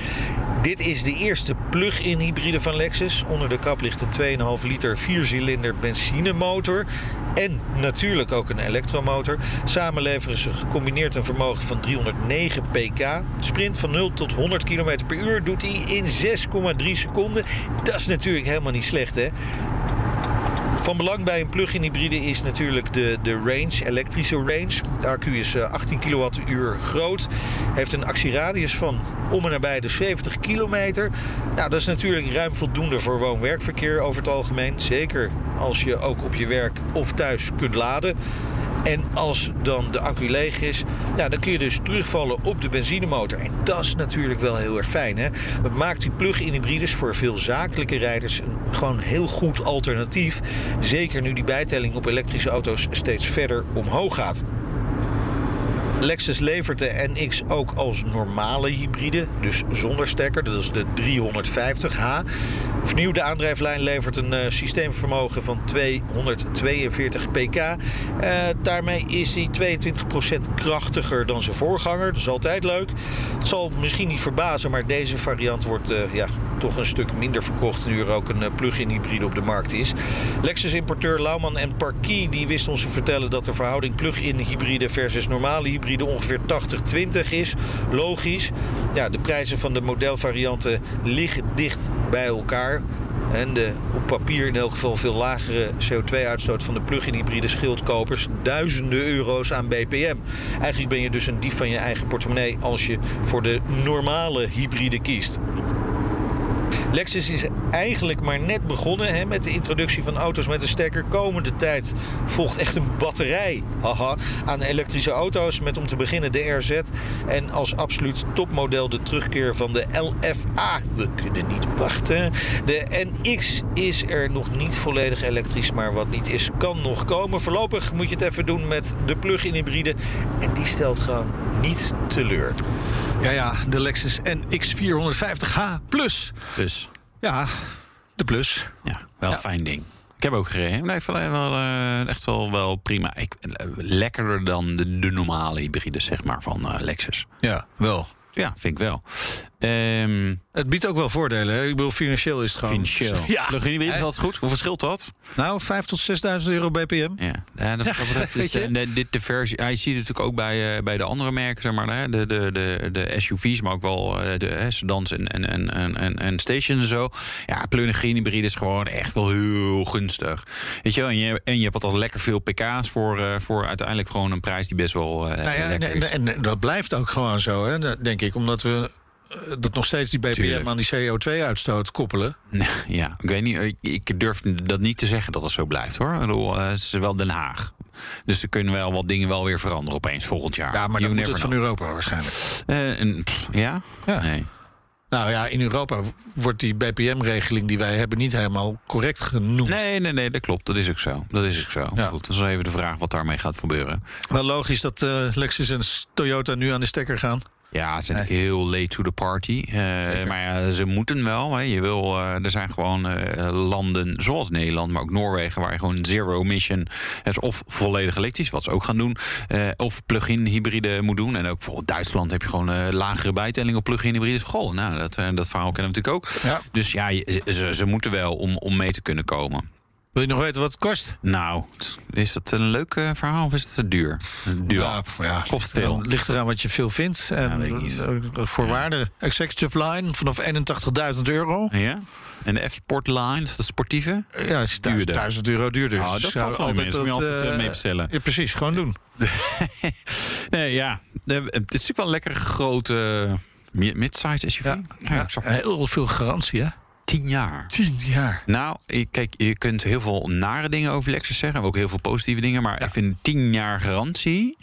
S2: dit is de eerste plug-in hybride van Lexus. Onder de kap ligt een 2,5 liter viercilinder benzinemotor. En natuurlijk ook een elektromotor. Samen leveren ze gecombineerd een vermogen van 309 pk. Sprint van 0 tot 100 km per uur doet hij in 6,3 seconden. Dat is natuurlijk helemaal niet slecht, hè? Van belang bij een plug-in hybride is natuurlijk de, de range, elektrische range. De accu is 18 kWh groot. Heeft een actieradius van om en nabij de 70 kilometer. Nou, dat is natuurlijk ruim voldoende voor woon-werkverkeer over het algemeen. Zeker als je ook op je werk of thuis kunt laden. En als dan de accu leeg is, ja, dan kun je dus terugvallen op de benzinemotor. En dat is natuurlijk wel heel erg fijn. Hè? Dat maakt die plug-in hybrides voor veel zakelijke rijders een gewoon heel goed alternatief. Zeker nu die bijtelling op elektrische auto's steeds verder omhoog gaat. Lexus levert de NX ook als normale hybride, dus zonder stekker. Dat is de 350h. Vernieuwde aandrijflijn levert een uh, systeemvermogen van 242 pk. Uh, daarmee is hij 22% krachtiger dan zijn voorganger. Dat is altijd leuk. Het zal misschien niet verbazen, maar deze variant wordt uh, ja, toch een stuk minder verkocht... nu er ook een eh, plug-in hybride op de markt is. Lexus-importeur Lauman en Parkie die wist ons te vertellen... dat de verhouding plug-in hybride versus normale hybride ongeveer 80-20 is. Logisch. Ja, de prijzen van de modelvarianten liggen dicht bij elkaar... En de op papier in elk geval veel lagere CO2-uitstoot van de plug-in hybride schildkopers duizenden euro's aan BPM. Eigenlijk ben je dus een dief van je eigen portemonnee als je voor de normale hybride kiest. Lexus is eigenlijk maar net begonnen hè, met de introductie van auto's met een stekker. Komende tijd volgt echt een batterij haha, aan elektrische auto's. Met om te beginnen de RZ. En als absoluut topmodel de terugkeer van de LFA. We kunnen niet wachten. De NX is er nog niet volledig elektrisch. Maar wat niet is, kan nog komen. Voorlopig moet je het even doen met de plug-in hybride. En die stelt gewoon niet teleur. Ja, ja, de Lexus NX 450h Plus.
S3: Dus.
S2: Ja, de Plus.
S3: Ja, wel fijn ding. Ik heb ook gereden. Nee, wel, wel, uh, echt wel, wel prima. Ik, uh, lekkerder dan de, de, normale hybride, zeg maar, van uh, Lexus.
S2: Ja, wel.
S3: Ja, vind ik wel. Um,
S2: het biedt ook wel voordelen. Hè? Ik bedoel, financieel is het gewoon...
S3: Financieel.
S2: Ja.
S3: Plug-in is altijd goed. Hoeveel scheelt dat?
S2: Nou, 5 tot 6.000 euro BPM.
S3: Ja, ja dat, is de, de, dit de versie. Hij ziet natuurlijk ook bij, uh, bij de andere merken, zeg maar, de, de, de, de SUV's, maar ook wel uh, de sedans en, en, en, en, en stations en zo. Ja, plug-in hybride is gewoon echt wel heel gunstig. Weet je wel, en je, en je hebt altijd lekker veel pk's voor, uh, voor uiteindelijk gewoon een prijs die best wel
S2: nou ja. En, en, dat blijft ook gewoon zo, hè, denk ik. Omdat we dat nog steeds die BPM
S3: Tuurlijk.
S2: aan die CO2-uitstoot koppelen.
S3: Ja, ik weet niet. Ik, ik durf dat niet te zeggen dat het zo blijft hoor. Ik bedoel, uh, het is wel Den Haag. Dus er kunnen wel wat dingen wel weer veranderen opeens volgend jaar.
S2: Ja, maar dan
S3: You
S2: moet het van
S3: know.
S2: Europa waarschijnlijk.
S3: Eh, en, pff, ja?
S2: Ja.
S3: Nee.
S2: Nou ja, in Europa wordt die BPM-regeling die wij hebben niet helemaal correct genoemd.
S3: Nee, nee, nee, dat klopt. Dat is ook zo. Dat is ook zo.
S2: Ja.
S3: Goed, dat is even de vraag wat daarmee gaat gebeuren.
S2: Wel logisch dat eh, Lexus en Toyota nu aan de stekker gaan.
S3: Ja, ze zijn heel late to the party. Uh, maar ja, ze moeten wel. Hè. Je wil, uh, er zijn gewoon uh, landen zoals Nederland, maar ook Noorwegen, waar je gewoon zero emission is of volledig elektrisch, wat ze ook gaan doen, of plug-in hybride moet doen. En ook bijvoorbeeld Duitsland heb je gewoon lagere bijtelling op plug-in hybrides. Goh, nou, dat, dat verhaal kennen we natuurlijk ook.
S2: Ja.
S3: Dus ja, je, ze, ze moeten wel om, om mee te kunnen komen.
S2: Wil je nog weten wat het kost?
S3: Nou, is dat een leuk uh, verhaal of is het te duur? Duur.
S2: Ja, ja.
S3: Kost veel.
S2: Ligt eraan wat je veel vindt. En
S3: niet.
S2: uh, voorwaarde. Executive line vanaf 81.000 euro.
S3: Ja. En de F-Sport line, is dat sportieve?
S2: Ja, is 1000 euro duurder.
S3: Oh, dat valt wel altijd, dat, moet je altijd uh, mee bestellen.
S2: Ja, precies, gewoon doen.
S3: nee, ja. Het is natuurlijk wel een lekkere grote mid-size SUV.
S2: Ja, ja, ja. heel veel garantie, hè?
S3: Tien jaar.
S2: Tien jaar.
S3: Nou, kijk, je kunt heel veel nare dingen over Lexus zeggen. Ook heel veel positieve dingen. Maar ja. ik vind tien jaar garantie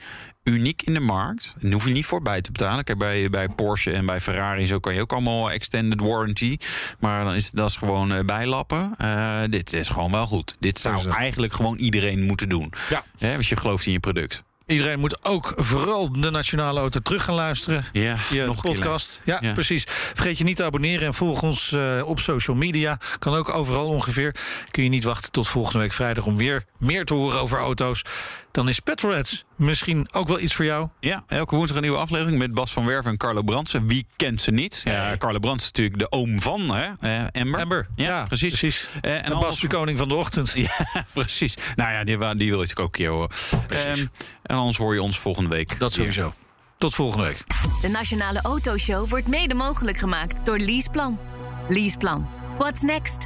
S3: uniek in de markt. Daar hoef je niet voorbij te betalen. Kijk, bij, bij Porsche en bij Ferrari zo kan je ook allemaal extended warranty. Maar dan is dat is gewoon uh, bijlappen. Uh, dit is gewoon wel goed. Dit zou eigenlijk gewoon iedereen moeten doen.
S2: Ja.
S3: Als je gelooft in je product.
S2: Iedereen moet ook vooral de Nationale Auto terug gaan luisteren.
S3: Ja,
S2: je
S3: nog
S2: podcast. Ja, ja, precies. Vergeet je niet te abonneren en volg ons uh, op social media. Kan ook overal ongeveer. Kun je niet wachten tot volgende week vrijdag om weer meer te horen over auto's. Dan is Petrolheads misschien ook wel iets voor jou.
S3: Ja, elke woensdag een nieuwe aflevering met Bas van Werven en Carlo Brandsen. Wie kent ze niet? Ja, nee. Carlo Brandsen is natuurlijk de oom van hè? Uh, Amber.
S2: Amber, ja, ja precies. precies.
S3: Uh,
S2: en, en Bas anders... de koning van de ochtend.
S3: Ja, precies. Nou ja, die, die wil ik ook een keer horen. Um, en anders hoor je ons volgende week.
S2: Dat sowieso. Tot volgende week.
S9: De Nationale Autoshow wordt mede mogelijk gemaakt door Leaseplan. Leaseplan. What's next?